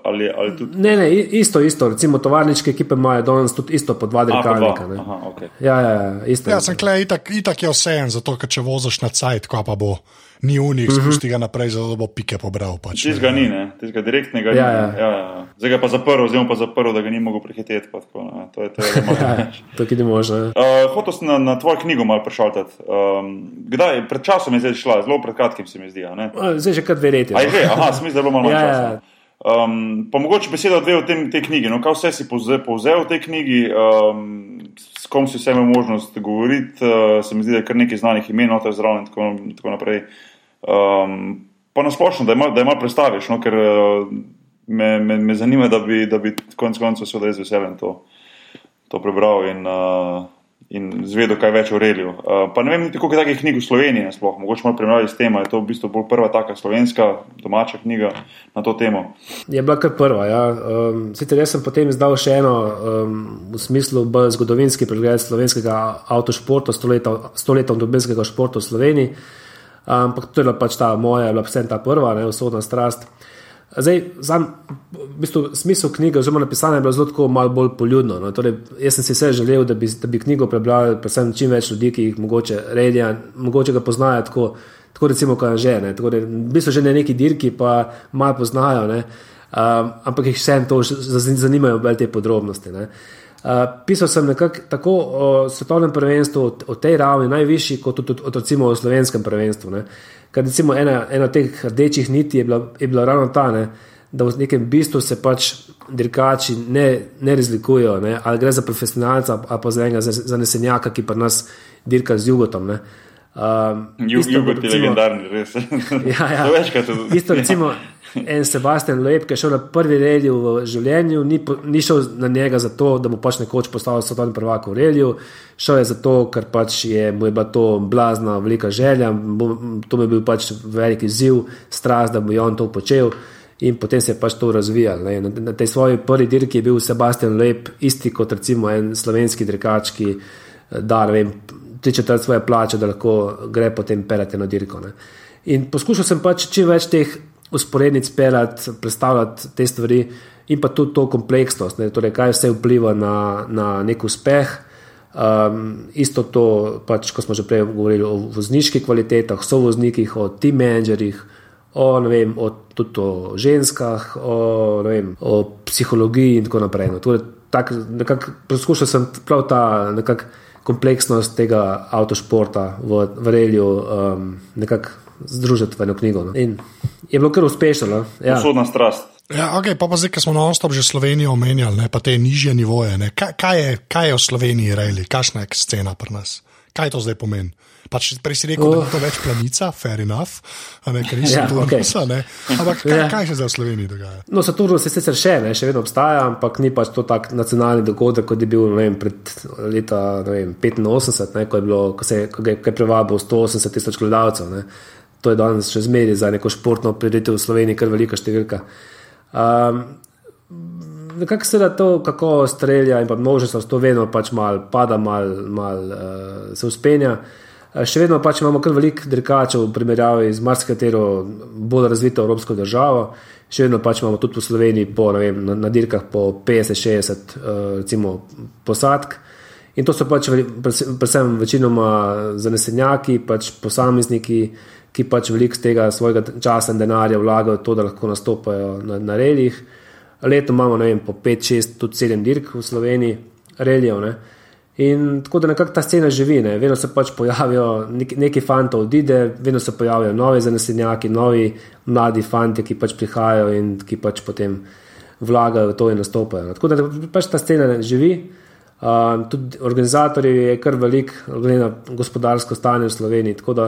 ali, ali tudi. Ne, ne, isto, isto. Recimo tovarniške ekipe imajo danes tudi isto po dva dirkalnika. Aha, okay. Ja, ja, ja, isto. Ja, sem klej, itak, itak je vse en, zato ker če voziš na cajt, ko pa bo ni unik, uh -huh. spusti ga naprej, zato bo pike pobral. Pač, Tistega ni, ne, tistega direktnega Ja, ni. ja. Ja, ja. Zdaj ga pa zaprl, oziroma pa zaprl, da ga ni mogel prehiteti. pa tako, ne. To je to, Ja, malo. to je možno. ja. Uh, hotel sem na, na tvojo knjigo malo prešaltati. Um, kdaj, pred časom je zdaj šla, zelo pred kratkim se mi zdi. a ne? A, Zdaj že kar dve leti. A je no. že, aha, sem mislil, da je bilo malo Ja, manj ja. časa. Um, pa mogoče beseda dve o tem, tej knjigi. No, kaj vse si povzel, povzel v tej knjigi, um, s kom si vse imel možnost govoriti, uh, se mi zdi, da je kar nekaj znanih imen, noter zraven in tako, tako naprej. Um, pa nasplošno, da je malo mal predstaviš, no, ker uh, me, me, me zanima, da bi, da bi konec koncev seveda z veseljem to, to prebral in, uh, in zvedel kaj več o reliju. Uh, pa ne vem, koliko je takih knjig v Sloveniji, nasploh. mogoče malo primerjavi s tem, je to v bistvu bolj prva taka slovenska, domača knjiga na to temo. Je bila kar prva. Ja. Um, sicer jaz sem potem izdal še eno um, v smislu bolj zgodovinski pregled slovenskega avtošporta, stoletov dobenskega športa v Sloveniji. Ampak to je bila pač ta moja, bila vsem ta prva, ne, usodna strast. Zdaj, sam, v bistvu, smisel knjige, oziroma napisanje je bilo zelo tako malo bolj poljudno. No. Torej, jaz sem si vse želel, da bi, da bi knjigo prebrali, predvsem čim več ljudi, ki jih mogoče redijo, mogoče ga poznajo tako, tako recimo, kot že. Ne. Tako da, v bistvu že ne neki dirki, pa malo poznajo, ne. um, ampak jih vsem to zanimajo bolj te podrobnosti. Ne. Uh, pisal sem nekako tako o svetovnem prvenstvu, o, tej ravni, najvišji, kot tudi o, recimo o slovenskem prvenstvu. Ne. Ker recimo ena, ena teh rdečih niti je bila, je bila ravno ta, ne, da v nekem bistvu se pač dirkači ne, ne razlikujejo, ne, ali gre za profesionalca ali pa za enega za- zanesenjaka, ki pri nas dirka z jugotom. Ne. Um, isto Jugo ti recimo- legendarni, res. Ja, ja. Večkrat Isto recimo en Sebastian Loeb, ki je šel na prvi relij v življenju, ni, po- ni šel na njega zato, da bo pač nekoč postal svetovni prvak v reliju, šel je zato, ker pač je, mu je bila to blazna, velika želja, bo, to bi bil pač velik izziv, strast, da bi on to počel. In potem se je pač to razvijalo. Na, na tej svoji prvi dirki je bil Sebastian Lep, isti kot recimo en slovenski dirkač, ki eh, da ne vem, tri četrt svoje plače, da lahko gre potem pelati na dirko. Ne. In poskušal sem pač čim več teh usporednic pelati, predstavljati te stvari in pa tudi to kompleksnost, ne, torej kaj vse vpliva na, na nek uspeh. Um, isto to, pač, ko smo že prej govorili o vozniških kvalitetah, so voznikih, o team menedžerjih, o, vem, o, tudi o ženskah, o, vem, o psihologiji in tako naprej. No. Torej, tak, nekak, poskušal sem prav ta nekak, kompleksnost tega avtošporta v, v relju um, nekako združiti v eno knjigo. No. In je bilo kar uspešno. No. Ja. Usodna strast. Ja, okay, pa, pa zdaj, ko smo non-stop že Slovenijo omenjali, ne, pa te nižje nivoje. Ne, kaj, kaj, je, kaj je v Sloveniji rejali, kakšna je scena pri nas? Kaj to zdaj pomeni? Pač prej si rekel, oh. da je to več planica, fair enough, ne, ker nisem Ja, tu okay. ne. Ampak kaj, Ja. kaj se zdaj v Sloveniji dogaja? No, Saturn se sicer še ne, še vedno obstaja, ampak ni pač to tak nacionalni dogodek, kot je bil vem, pred leta vem, 85, ne, ko je, bilo, ko se, ko je, ko je prevabil 180 tisoč gledalcev. Ne. To je danes še zmeraj za neko športno prireditev v Sloveniji kar velika številka. Um, Nekako se to, kako strelja in pa množica, to vedno pač mal pada, mal, mal uh, se uspenja. Eh, Še vedno pač imamo kar veliko dirkačev v primerjavi z marsikatero bolj razvito evropsko državo. Še vedno pač imamo tudi v Sloveniji po, vem, na, na dirkah po 50-60 uh, recimo posadk. In to so pač predvsem večinoma zanesenjaki, pač posamezniki, ki pač veliko tega svojega časa in denarja vlagajo v to, da lahko nastopajo na, na reljih. Leto imamo ne vem, po 5, 6, tudi 7 dirk v Sloveniji, reljev. Ne. In tako da nekako ta scena živi, ne. vedno se pač pojavijo neki, neki fanti, odide, vedno se pojavijo novi zanesenjaki, novi mladi fanti, ki pač prihajajo in ki pač potem vlagajo v to in nastopajo. Tako da pač ta scena živi. Uh, tudi organizatorji je kar velik, glede na gospodarsko stanje v Sloveniji. Tako da,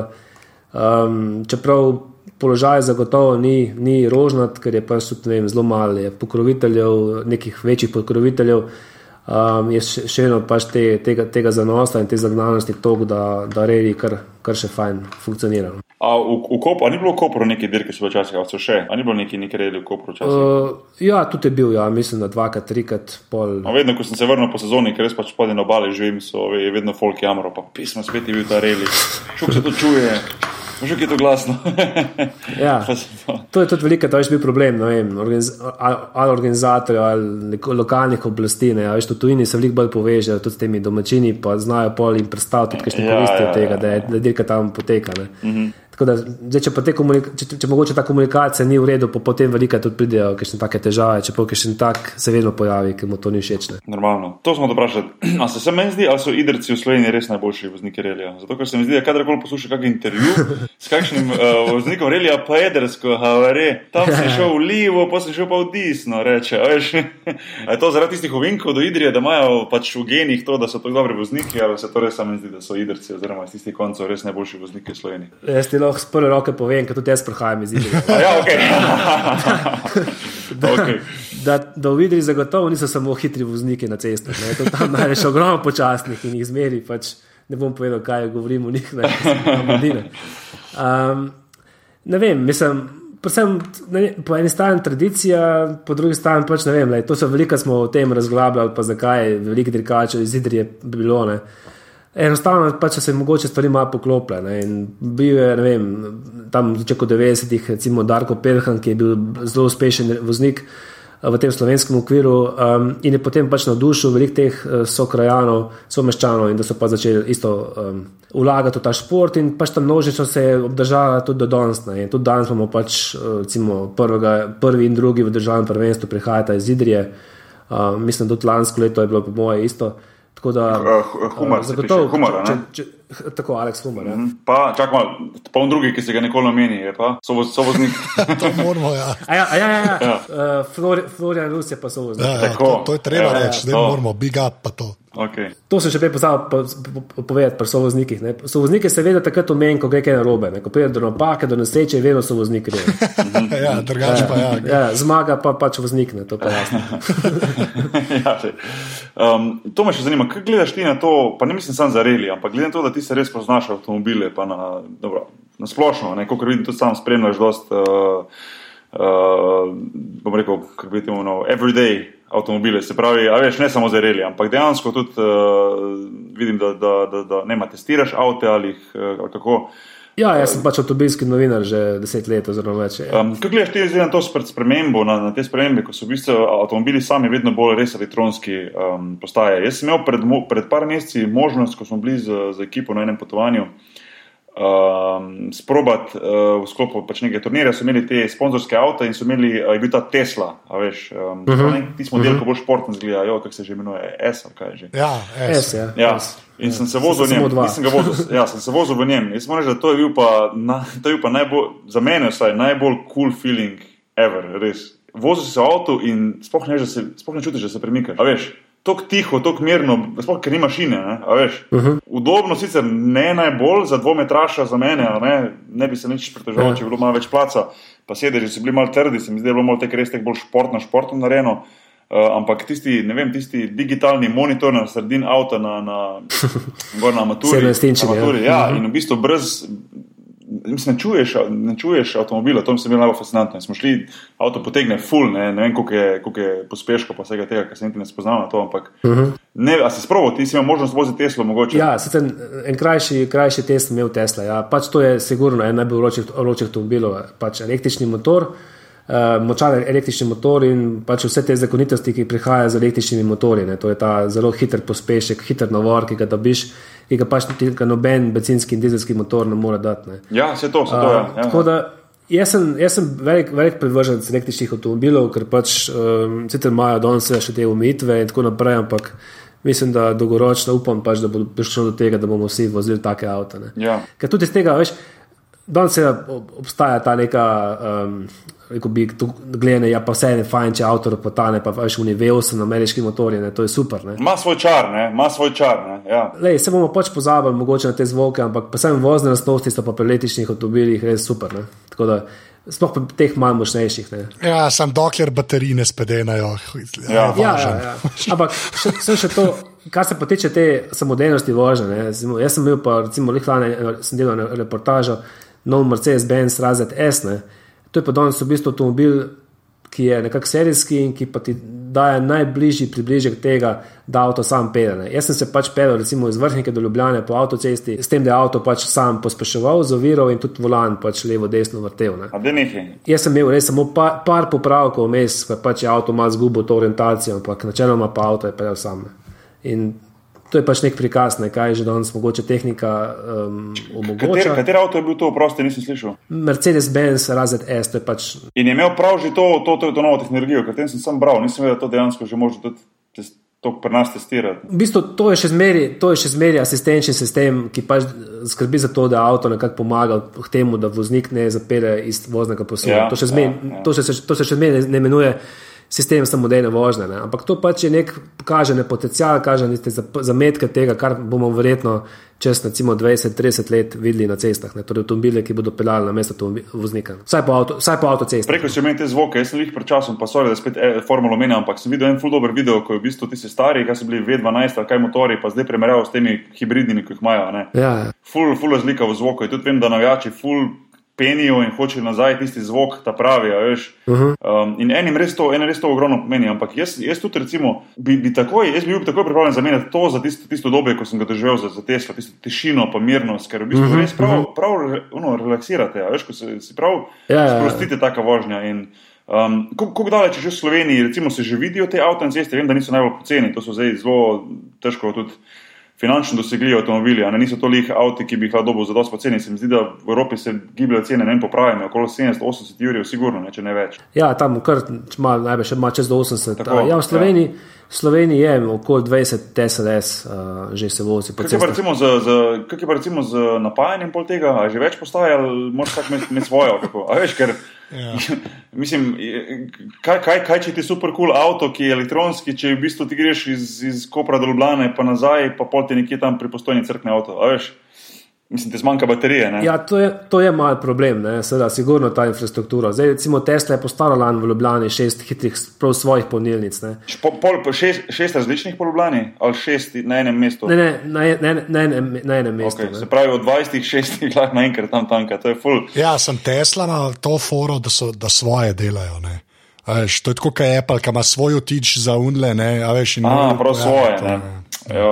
um, čeprav položaj zagotovo ni, ni rožnat, ker je pač tudi ne vem, zelo malo je pokroviteljev, nekih večjih pokroviteljev, um, je še, še vedno pač te, tega, tega zanosa in te zagnanosti tok, da, da reji kar, kar še fajn funkcionira. no. A, v, v Kopru, a ni bilo v Kopru neke dirke, so včasih, ali so še? A ni bilo neki, neki redi v Kopru včasih? Uh, ja, tudi je bil, ja, mislim, da dvakrat, trikrat, pol. A vedno, ko sem se vrnil po sezoni, ker res pač spodaj na obali živim, so ve- vedno folk jamro, pa pismo spet je bil ta reli. Čuk se to čuje. Že je to glasno. Ja. To je tudi velika, to je bil problem, no, vem, organiz, ali organizatorjev, ali lokalnih oblasti. Ne, veš, tujini se veliko bolj povežejo tudi s temi domačini, pa znajo pol in predstavljati, kaj še ne koristijo ja, ja, tega, ja. da je dirka tam poteka. Mm -hmm. Da, zdaj, če, če, če, če mogoče ta komunikacija ni v redu, pa potem velika tudi pridejo kakšne take težave, če pa še en tak se vedno pojavi, ker mu to ni všeč. Normalno. To smo vprašali. A se, se meni zdi, ali so idrci v Sloveniji res najboljši vozniki relija? Zato, ker se mi zdi, da kadarkoli poslušaš kakšen intervju s kakšnim uh, voznikom relija, pa jedrsko, havare, tam si šel v livo, pa si šel pa v disno, reče. je to zaradi tistih ovinkov do idrije, da imajo pač v genih to, da so tako dobri vozniki, ali se to res samo zdi, da so idrci, oziroma iz tistih koncev res najboljši vozniki v Sloveniji? Jaz ti lahko s prve roke povem, ker tudi jaz prihajam iz idrije. ja, ok. da, okay. da, da v Idri zagotovo niso samo hitri vozniki na cestah, tam največ ogromno počasnih in jih zmeri. Pač ne bom povedal, kaj govorim o njih, ne vem. Um, ne vem, mislim. Predvsem ne, po eni strani tradicija, po drugi strani pač ne vem. Le, to so veliko smo o tem razglabljali, pa zakaj veliko dirkačev iz Idrije bilo. Ne. Enostavno pač se je mogoče stvari malo poklopile. Bil je, ne vem, tam v začetku 90-ih, recimo Darko Pelhan, ki je bil zelo uspešen voznik v tem slovenskem okviru um, in je potem pač navdušil veliko teh uh, sokrajanov, someščanov in da so pa začeli isto um, vlagati v ta šport in pač ta množica se je obdržala tudi do danes. In tudi danes imamo pač uh, recimo prvega, prvi in drugi v državnem prvenstvu prihajata iz Idrije. Uh, mislim, da tudi lansko leto je bilo po moje isto. Tako da, uh, humor, zagotovo, humor, če, če, Tako, Aleks Humor. Ja. Mm, pa, čakaj, pa on drugi, ki se ga nikoli ne meni, je pa sovoznik. to moramo, ja. A ja, a ja, ja. ja. Uh, Flor, Florian Rus je pa sovoznik. Ja, ja, to, to je treba ja, reči, da ja, moramo, big up pa to. Okay. To sem še prej pozabil po, po, po, povedati pri sovoznikih. Ne. Sovoznike se vedno takrat omeni, ko gre kaj narobe. Ne. Ko pride do napake, do nesreče, je vedno sovoznik. ja, drugače pa ja. ja. Zmaga pa pač voznik, ne. to pa jasno. ja, um, to me še zanima, kaj gledaš ti na to, pa ne mislim samo za reli, ampak gledam to, da ti se res poznaš avtomobile, pa na, dobro, na splošno, kot vidim, tudi sam spremljaš dost, uh, uh, bom rekel, kako bi temu no, everyday avtomobile, se pravi, a veš, ne samo za reli, ampak dejansko tudi uh, vidim, da, da, da, da ne ma testiraš avte ali, uh, ali kako. Ja, jaz sem pač avtomobilski novinar že deset let, oziroma več. Um, Kaj gledaš ti na to spremembo, na, na te spremembe, ko so v bistvu avtomobili sami vedno bolj res elektronski um, postaje? Jaz sem imel pred, pred par meseci možnost, ko smo bili z, z ekipo na enem potovanju, um, sprobati uh, v sklopu pač nekaj turnirja, so imeli te sponzorske avto in so imeli, uh, je bil ta Tesla, a veš, um, uh -huh. ti smo del, uh -huh. ko bolj športno zgleda, jo, kako se že imenuje, S ali kaj že. Ja, S, S ja. ja. In sem se vozil v njem. Sem vozil, ja, sem se vozil v njem. Jaz moram reči, da to je bil pa, na, to je bil pa najbolj, za mene vsaj, najbolj cool feeling ever, res. Vozil si se v avtu in sploh ne, se, sploh ne čutiš, da se premikaš. A veš, tako tiho, tako mirno, sploh ker ni mašine. Ne, uh -huh. Udobno, sicer ne najbolj za dvometraša za mene, ne, ne bi se nič pritoževal, uh -huh. če bi bilo malo več placa, pa sedeži so bili malo trdi, se mi zdi, da je bilo malo tek res tek bolj športno, športno narejeno. Uh, ampak tisti, ne vem, tisti digitalni monitor na sredini avta, na, na, na maturi, maturi, ja, uh -huh. in v bistvu brez, mislim, ne čuješ, ne čuješ avtomobila, to mi se mi najbolj fascinantno. Smo šli, avto potegne full, ne, ne vem, koliko je, koliko je pospeško, pa vsega tega, kar se niti ne spoznava na to. Ampak, uh mhm. -huh. ne, a si sprovo, ti si imel možnost voziti Teslo, mogoče. Ja, sicer en krajši, krajši test imel Tesla. Ja. Pač to je sigurno en najbolj vročih avtomobilov, pač električni motor. Uh, močan električni motor in pač vse te zakonitosti, ki prihajajo z električnimi motorji. Ne. To je ta zelo hiter pospešek, hiter navor, ki ga dobiš ki ga pač tudi noben benzinski in dizelski motor ne more dati. Ne. Ja, se to, se to. Ja. Uh, tako da jaz sem, jaz sem velik, velik privrženec električnih avtomobilov, ker pač um, sicer imajo danes še te umitve in tako naprej, ampak mislim, da dolgoročno upam, pač, da bo prišlo do tega, da bomo vsi vozili take avto. Ja. Ker tudi iz tega, veš, danes obstaja ta neka. Um, rekel bi, gledane, ja, pa vse je fajn, če avtor potane, pa veš, univejo se na ameriški motorje, to je super. Ma svoj čar, ne, ma svoj čar. Ne, ja. Lej, se bomo pač pozabili mogoče na te zvoke, ampak pa sem vozne lastnosti so pa pri letiščnih avtomobilih res super. Ne. Tako da, sploh pri teh manj močnejših. Ne. Ja, sem dokler baterije spedenajo. Ja, ja, ja, ja. Ampak še, še to. Kar se pa tiče te samodejnosti vožnje, jaz sem bil pa, recimo, lehane, sem delal reportažo, nov Mercedes-Benz razred S, ne, To je pa danes v bistvu avtomobil, ki je nekako serijski in ki pa ti daje najbližji približek tega, da avto sam pere. Jaz sem se pač pel, recimo iz vrhnike do Ljubljane po avtocesti, s tem, da je avto pač sam pospeševal, zaviral in tudi volan pač levo, desno vrtel. Jaz sem imel res samo par, par popravkov vmes, pa pač je avto malo zgubil to orientacijo, ampak načeloma pa avto je pel sam. In To je pač nek prikaz, ne, kaj že danes mogoče tehnika um, omogoča. Kateri avto je bil to, oprosti, nisem slišal? Mercedes-Benz, razred S. To pač... In je imel prav že to, to, to, to novo tehnologijo, ker tem sem sam bral, nisem vedel, da to dejansko že može tudi. To pri nas testirati. V bistvu, to je še zmeraj asistenčni sistem, ki pač skrbi za to, da avto nekako pomaga k temu, da voznik ne zapere iz voznega posla. Ja, to, ja, ja. to se še zmeraj ne imenuje sistem samodejne vožnje. Ne? Ampak to pač je nek, kaže ne potencial, kaže neke zametke tega, kar bomo verjetno čez 20-30 let videli na cestah. Ne? Torej, avtomobile, ki bodo peljali na mesto voznika. Vsaj po, avto, vsaj po avtocesti. Preko si omenil te zvoke, jaz sem jih pred časom, pa sorry, da spet eh, formulo omenjam, ampak sem videl en full dober video, ko je v bistvu ti si stari, kaj so bili V12, kaj motori, pa zdaj primerjal s temi hibridnimi, ki jih imajo. Ja. Full, full razlika v zvoku. In tudi vem, da navijači full penijo in hočejo nazaj tisti zvok, ta pravi. Uh -huh. um, in enim res to, enim res to ogromno pomeni. Ampak jaz, jaz tudi, recimo, bi, bi takoj, jaz bi bil takoj pripravljen zamenjati to za tisto, tisto dobe, ko sem ga doživel za, za Tesla, tisto tišino, pa mirnost, ker v bistvu uh -huh. res prav, prav uno, relaksirate, veš, ko se, si prav ja, ja, ja. sprostite taka vožnja. In, Um, Kako daleč je že v Sloveniji, recimo, se že vidijo te avtoceste? Vem, da niso najbolj poceni, to so zdaj zelo težko tudi finančno dosegljivi avtomobili, ne niso toliko avti, ki bi jih lahko dobil za dosto poceni. Se mi zdi, da v Evropi se gibljajo cene, ne popravljamo, okoli 70-80 jurjev, sigurno, ne, če ne več. Ja, tam kar največ, še čez 80. Tako, ja, v Sloveniji. Ja. Sloveniji je okoli 20 TSLS, uh, že se vozi po svetu. Kaj je pa recimo z napajanjem pol tega, a že več postaje, ali moraš kak imeti svojo? Kako? A veš, ker Ja. Mislim, kaj, kaj, kaj če ti je super kul cool avto, ki je elektronski, če v bistvu ti greš iz, iz Kopra do Ljubljana, pa nazaj, pa pol ti nekje tam pri postojni crkne avto. Mislim, da zmanjka baterije. Ne? Ja, to je, to je mal problem, seveda, sigurno ta infrastruktura. Zdaj, recimo, Tesla je postarala v Ljubljani šest hitrih, prav svojih polnilnic. Po, pol, po šest, šest različnih po Ljubljani ali šest na enem mestu? Ne, ne, na, ne, na, enem, na enem mestu. Okay, se pravi, od 20 šest jih lahko naenkrat tam tanka, to je full. Ja, sem Tesla na to foro, da, so, da svoje delajo. Ne? Veš, to je kot Apple, ki ima svoj otič za unle. Ne, veš, in, A, prav ja, svoje. To, ne. Ja,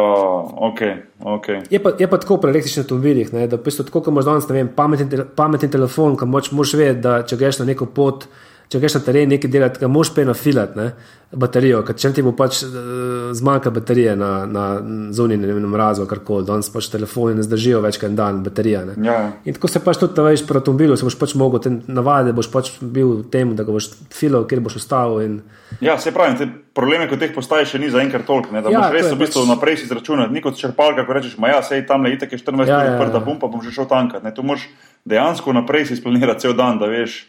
okay, okay. je, pa, je pa tako pri električnih avtomobilih, da v bistvu, tako, imaš danes vem, pametni, pametni telefon, ki moraš vedeti, da če greš na neko pot, če greš na teren nekaj delati, ga moš pej nafilati baterijo, ker če ti bo pač uh, zmanjka baterije na, na zunanjem, ne vem, mrazu, kar koli, danes pač telefoni ne zdržijo več kot en dan, baterija. Ja. In tako se pač tudi veš pri avtomobilu, se boš pač mogel navaditi, boš pač bil tem, da ga boš filal, kjer boš ostal. In... Ja, se pravi, te probleme, kot teh postaje, še ni zaenkrat toliko, da ja, boš res v bistvu pač... naprej si izračunati, ni kot črpalka, ko rečeš, ma ja, sej tam le itek je 14 ja, ur, ja, prda ja. bum, pa bom že šel tankat. Tu moraš dejansko naprej si splanirati cel dan, da veš.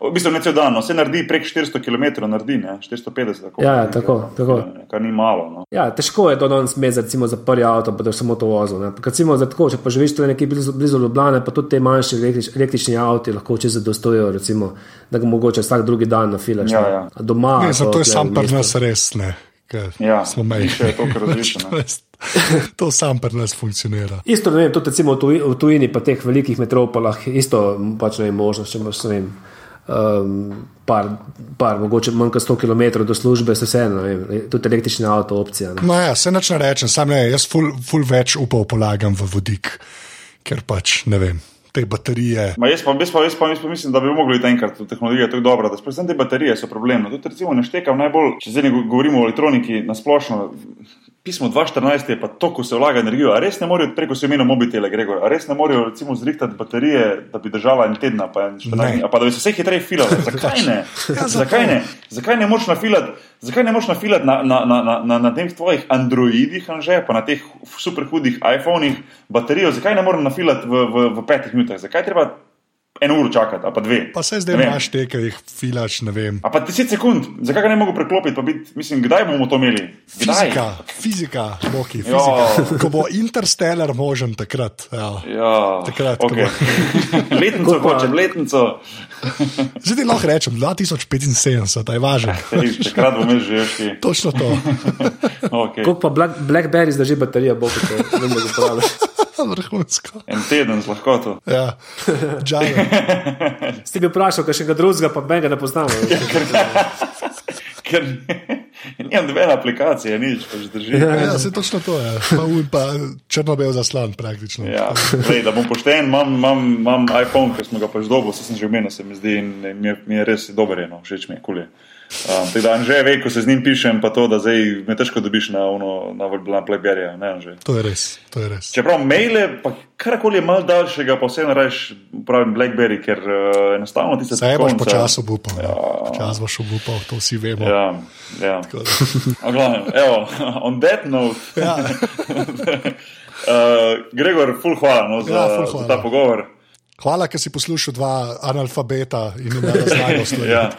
V bistvu ne cel dan, no, vse naredi prek 400 km, naredi ne, 450 km. Ja, ja, tako, tako. Kar ni malo. No. Ja, težko je to danes recimo za prvi avto, pa da samo to vozil. Recimo za tako, če pa živiš tukaj nekje blizu, blizu Ljubljana, pa tudi te manjše električ, električni avti lahko če zadostujejo, recimo, da ga mogoče vsak drugi dan nafilaš. Ja, ja. Doma. Ne, zato je sam pri nas res ne. Ja, smo imeli še to, kar različno. to sam pri nas funkcionira. Isto, ne vem, tudi v tujini, pa teh velikih metropolah, isto pač ne vem, možnost, če imaš, ne vem um, par, par, mogoče manj kot 100 km do službe, se vseeno, tudi električni avto opcija. Ne. No, ja, se neč ne rečem, sam ne, jaz ful, ful več upov polagam v vodik, ker pač ne vem. Te baterije. Ma jaz, pa, jaz, pa, jaz, pa, jaz pa mislim, da bi mogli enkrat, tehnologija je tako dobra, da sploh te baterije so problem. No, tudi, recimo, ne štekam najbolj, če zdaj govorimo o elektroniki na splošno, pismo 2014 je pa to, ko se vlaga energijo. A res ne morejo preko semena mobitele, Gregor, a res ne morejo recimo zrihtati baterije, da bi držala en teden, pa, pa da bi se vse hitreje filali. Zakaj ne? Ja, zakaj ne? Zakaj ne moš nafilati? Zakaj ne moš nafilati na, na, na, na, na, na teh tvojih Androidih, anže, pa na teh super hudih iPhonih baterijo? Zakaj ne morem nafilati v, v, v petih minutah? Zakaj treba eno uro čakati, pa dve. Pa se zdaj imaš te, ki jih filaš, ne vem. A pa deset sekund, zakaj ga ne mogu preklopiti? Bit, mislim, kdaj bomo to imeli? Kdaj? Fizika, fizika, boki, fizika. Ko bo interstellar možen takrat. Ja, ja takrat. Okay. Bo... letnico, hočem, letnico. Zdaj ti lahko rečem, 2075, da je važno. Takrat bomo že šli. Točno to. okay. Kako pa Black, Blackberry zdrži baterija, bo kot ne moreš uporabljati. Vrhunsko. En teden z lahkoto. Ja, Džano. Ste bi vprašal, kaj še ga drugega, pa menga ne poznamo. Ker nimam dve aplikacije, nič, pa že drži. Ja, se točno to je. Pa, un, pa črno-bel zaslan praktično. Ja, lej, da bom pošten, imam, imam, imam iPhone, ki smo ga pač dobo, se sem že omenil, se mi zdi in mi je, mi je res dober, je, no, všeč mi je kul. je. Um, tako da že ve, ko se z njim pišem, pa to, da zdaj me težko dobiš na, ono, na, na Blackberry. Ne, Anže. To je res. To je res. Čeprav maile, pa karkoli je malo daljšega, pa vseeno rečeš, pravim Blackberry, ker uh, enostavno ti se Saj boš počasi obupal. Ja. Počasi boš obupal, to vsi vemo. Ja, ja. Glavnem, evo, on that note. Ja. Uh, Gregor, ful hvala, no, za, Ja, ful za hvala. ta pogovor. Hvala, ker si poslušal dva analfabeta in znanje stvari. Ja.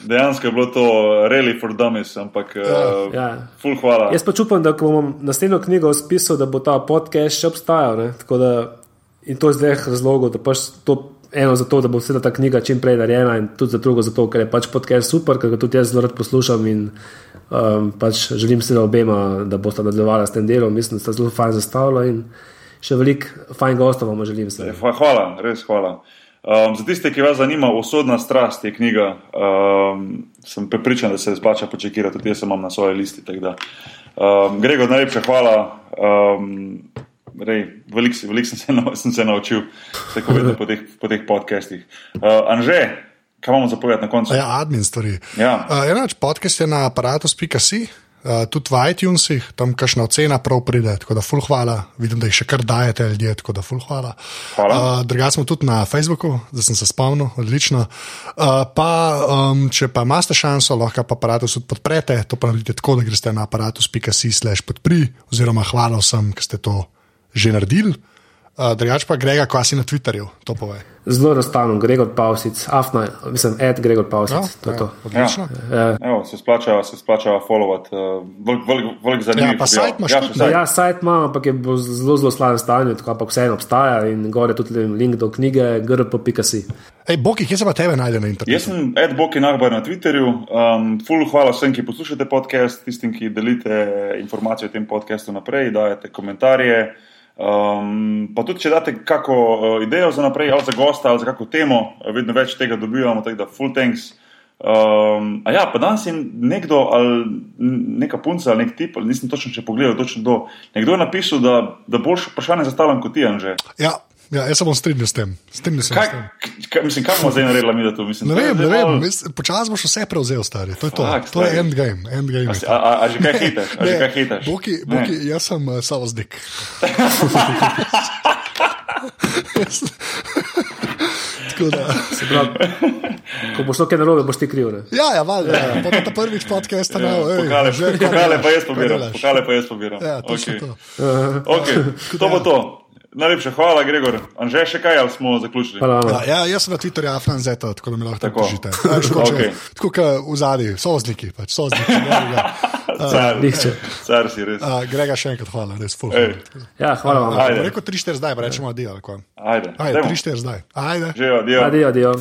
Dejansko je bilo to really for dummies, ampak uh, Ja. ful hvala. Jaz pač upam, da ko bom naslednjo knjigo spisal, da bo ta podcast še obstajal. Da, in to iz dveh razlogov. da Pač to, eno zato, da bo vse ta knjiga čim prej narejena, in tudi za drugo, zato, ker je pač podcast super, ker ga tudi jaz zelo rad poslušam. In, um, pač želim se obema, da bosta nadaljevala s tem delom. Mislim, da sta zelo fajn zastavila in še veliko fajn gostov vam želim. Se. Hva- Hvala, res hvala. Um, za tiste, ki vas zanima, usodna strast je knjiga. Um, sem prepričan, da se splača počekirati, tudi jaz imam na svoji listi. Um, Gregor, najlepša hvala. Um, Veliko veliko sem, se sem se naučil tako vedno po teh, po teh podcastih. Uh, Anže, kaj imamo zapovedati na koncu? Ja, admin stvari. Ja. Uh, Enač podcast je na aparatus.si. Uh, tudi v iTunesih, tam kakšna ocena prav pride, tako da ful hvala. Vidim, da jih še kar dajete ljudje, tako da ful hvala. Hvala. Uh, Drugače smo tudi na Facebooku, zdaj sem se spomnil, odlično. Uh, pa, um, če pa imate šanso, lahko pa aparatus tudi podprete, to pa naredite tako, da greste na aparatus.si slash podpri, oziroma hvala vsem, ki ste to že naredili. Uh, Drugače pa Grega, ko si na Twitterju, to pove. Zelo enostavno, Gregor Pavsic, Afna, mislim, Ed Gregor Pavsic. Ja, to je ja, to. odlično. Ja. Evo, se splača, se splača followati, uh, velik, velik, velik zanimiv. Ja, pa sajt imaš ja, tudi. Ja, sajt ima, ampak je zelo, zelo slabem stanju, tako ampak vseeno obstaja in gore tudi link do knjige grp.si. Ej, Boki, kje se pa tebe najde na internetu? Jaz sem Ed Boki Nagbar na Twitterju. Um, full hvala vsem, ki poslušate podcast, tistim, ki delite informacije o tem podkastu naprej, dajete komentarje. Um, pa tudi, če date kakšno uh, idejo za naprej, ali za gosta, ali za kakšno temo, eh, vedno več tega dobivamo, tako da full thanks. Um, a ja, pa danes je nekdo, ali neka punca, ali nek tip, ali nisem točno še pogledal, točno kdo. Nekdo je napisal, da, da boš vprašanje zastavljam kot ti, Anže. Ja, ja, jaz se bom strinjal s tem. Strinjal sem Kaj, s tem. kaj, mislim, kaj bomo zdaj naredili, mi da to mislim? Ne to je vem, ne vem, malo- mis- počasi boš vse prevzel, stari. To je to. Fak, to je endgame. endgame A, je to. a, a, a že kaj hitaš? A že kaj hitaš? Boki, Ne. boki, jaz sem uh, savoznik. Tako da, Se pravi, ko bo šlo kaj narobe, boš ti kriv. Ne? ja, ja, valjda. Ja. Pa ta prvič podcast, ja, no, ej, Pokale, pokale pa jaz pobiram. Pokale pa jaz pobiram. Ja, točno okay. to. Okay. To bo to. Najlepša hvala, Gregor. Anže, še kaj, ali smo zaključili? Hvala. Ja, ja, jaz sem na Twitterju Afnan Zeta, tako da me lahko Tako. tako držite. Ja, tako, Okej. Tako kot v zadnji, sozniki, pač sozniki. Car, Nihče. car si res. Uh, Grega, še enkrat hvala, res full. Ej. hvala. Ja, hvala vam. Ajde. Rekel 3-4 zdaj, pa rečemo adijo. Ajde, Ajde, dajmo. 3-4 zdaj. Ajde. Že, adijo. Adijo, adijo.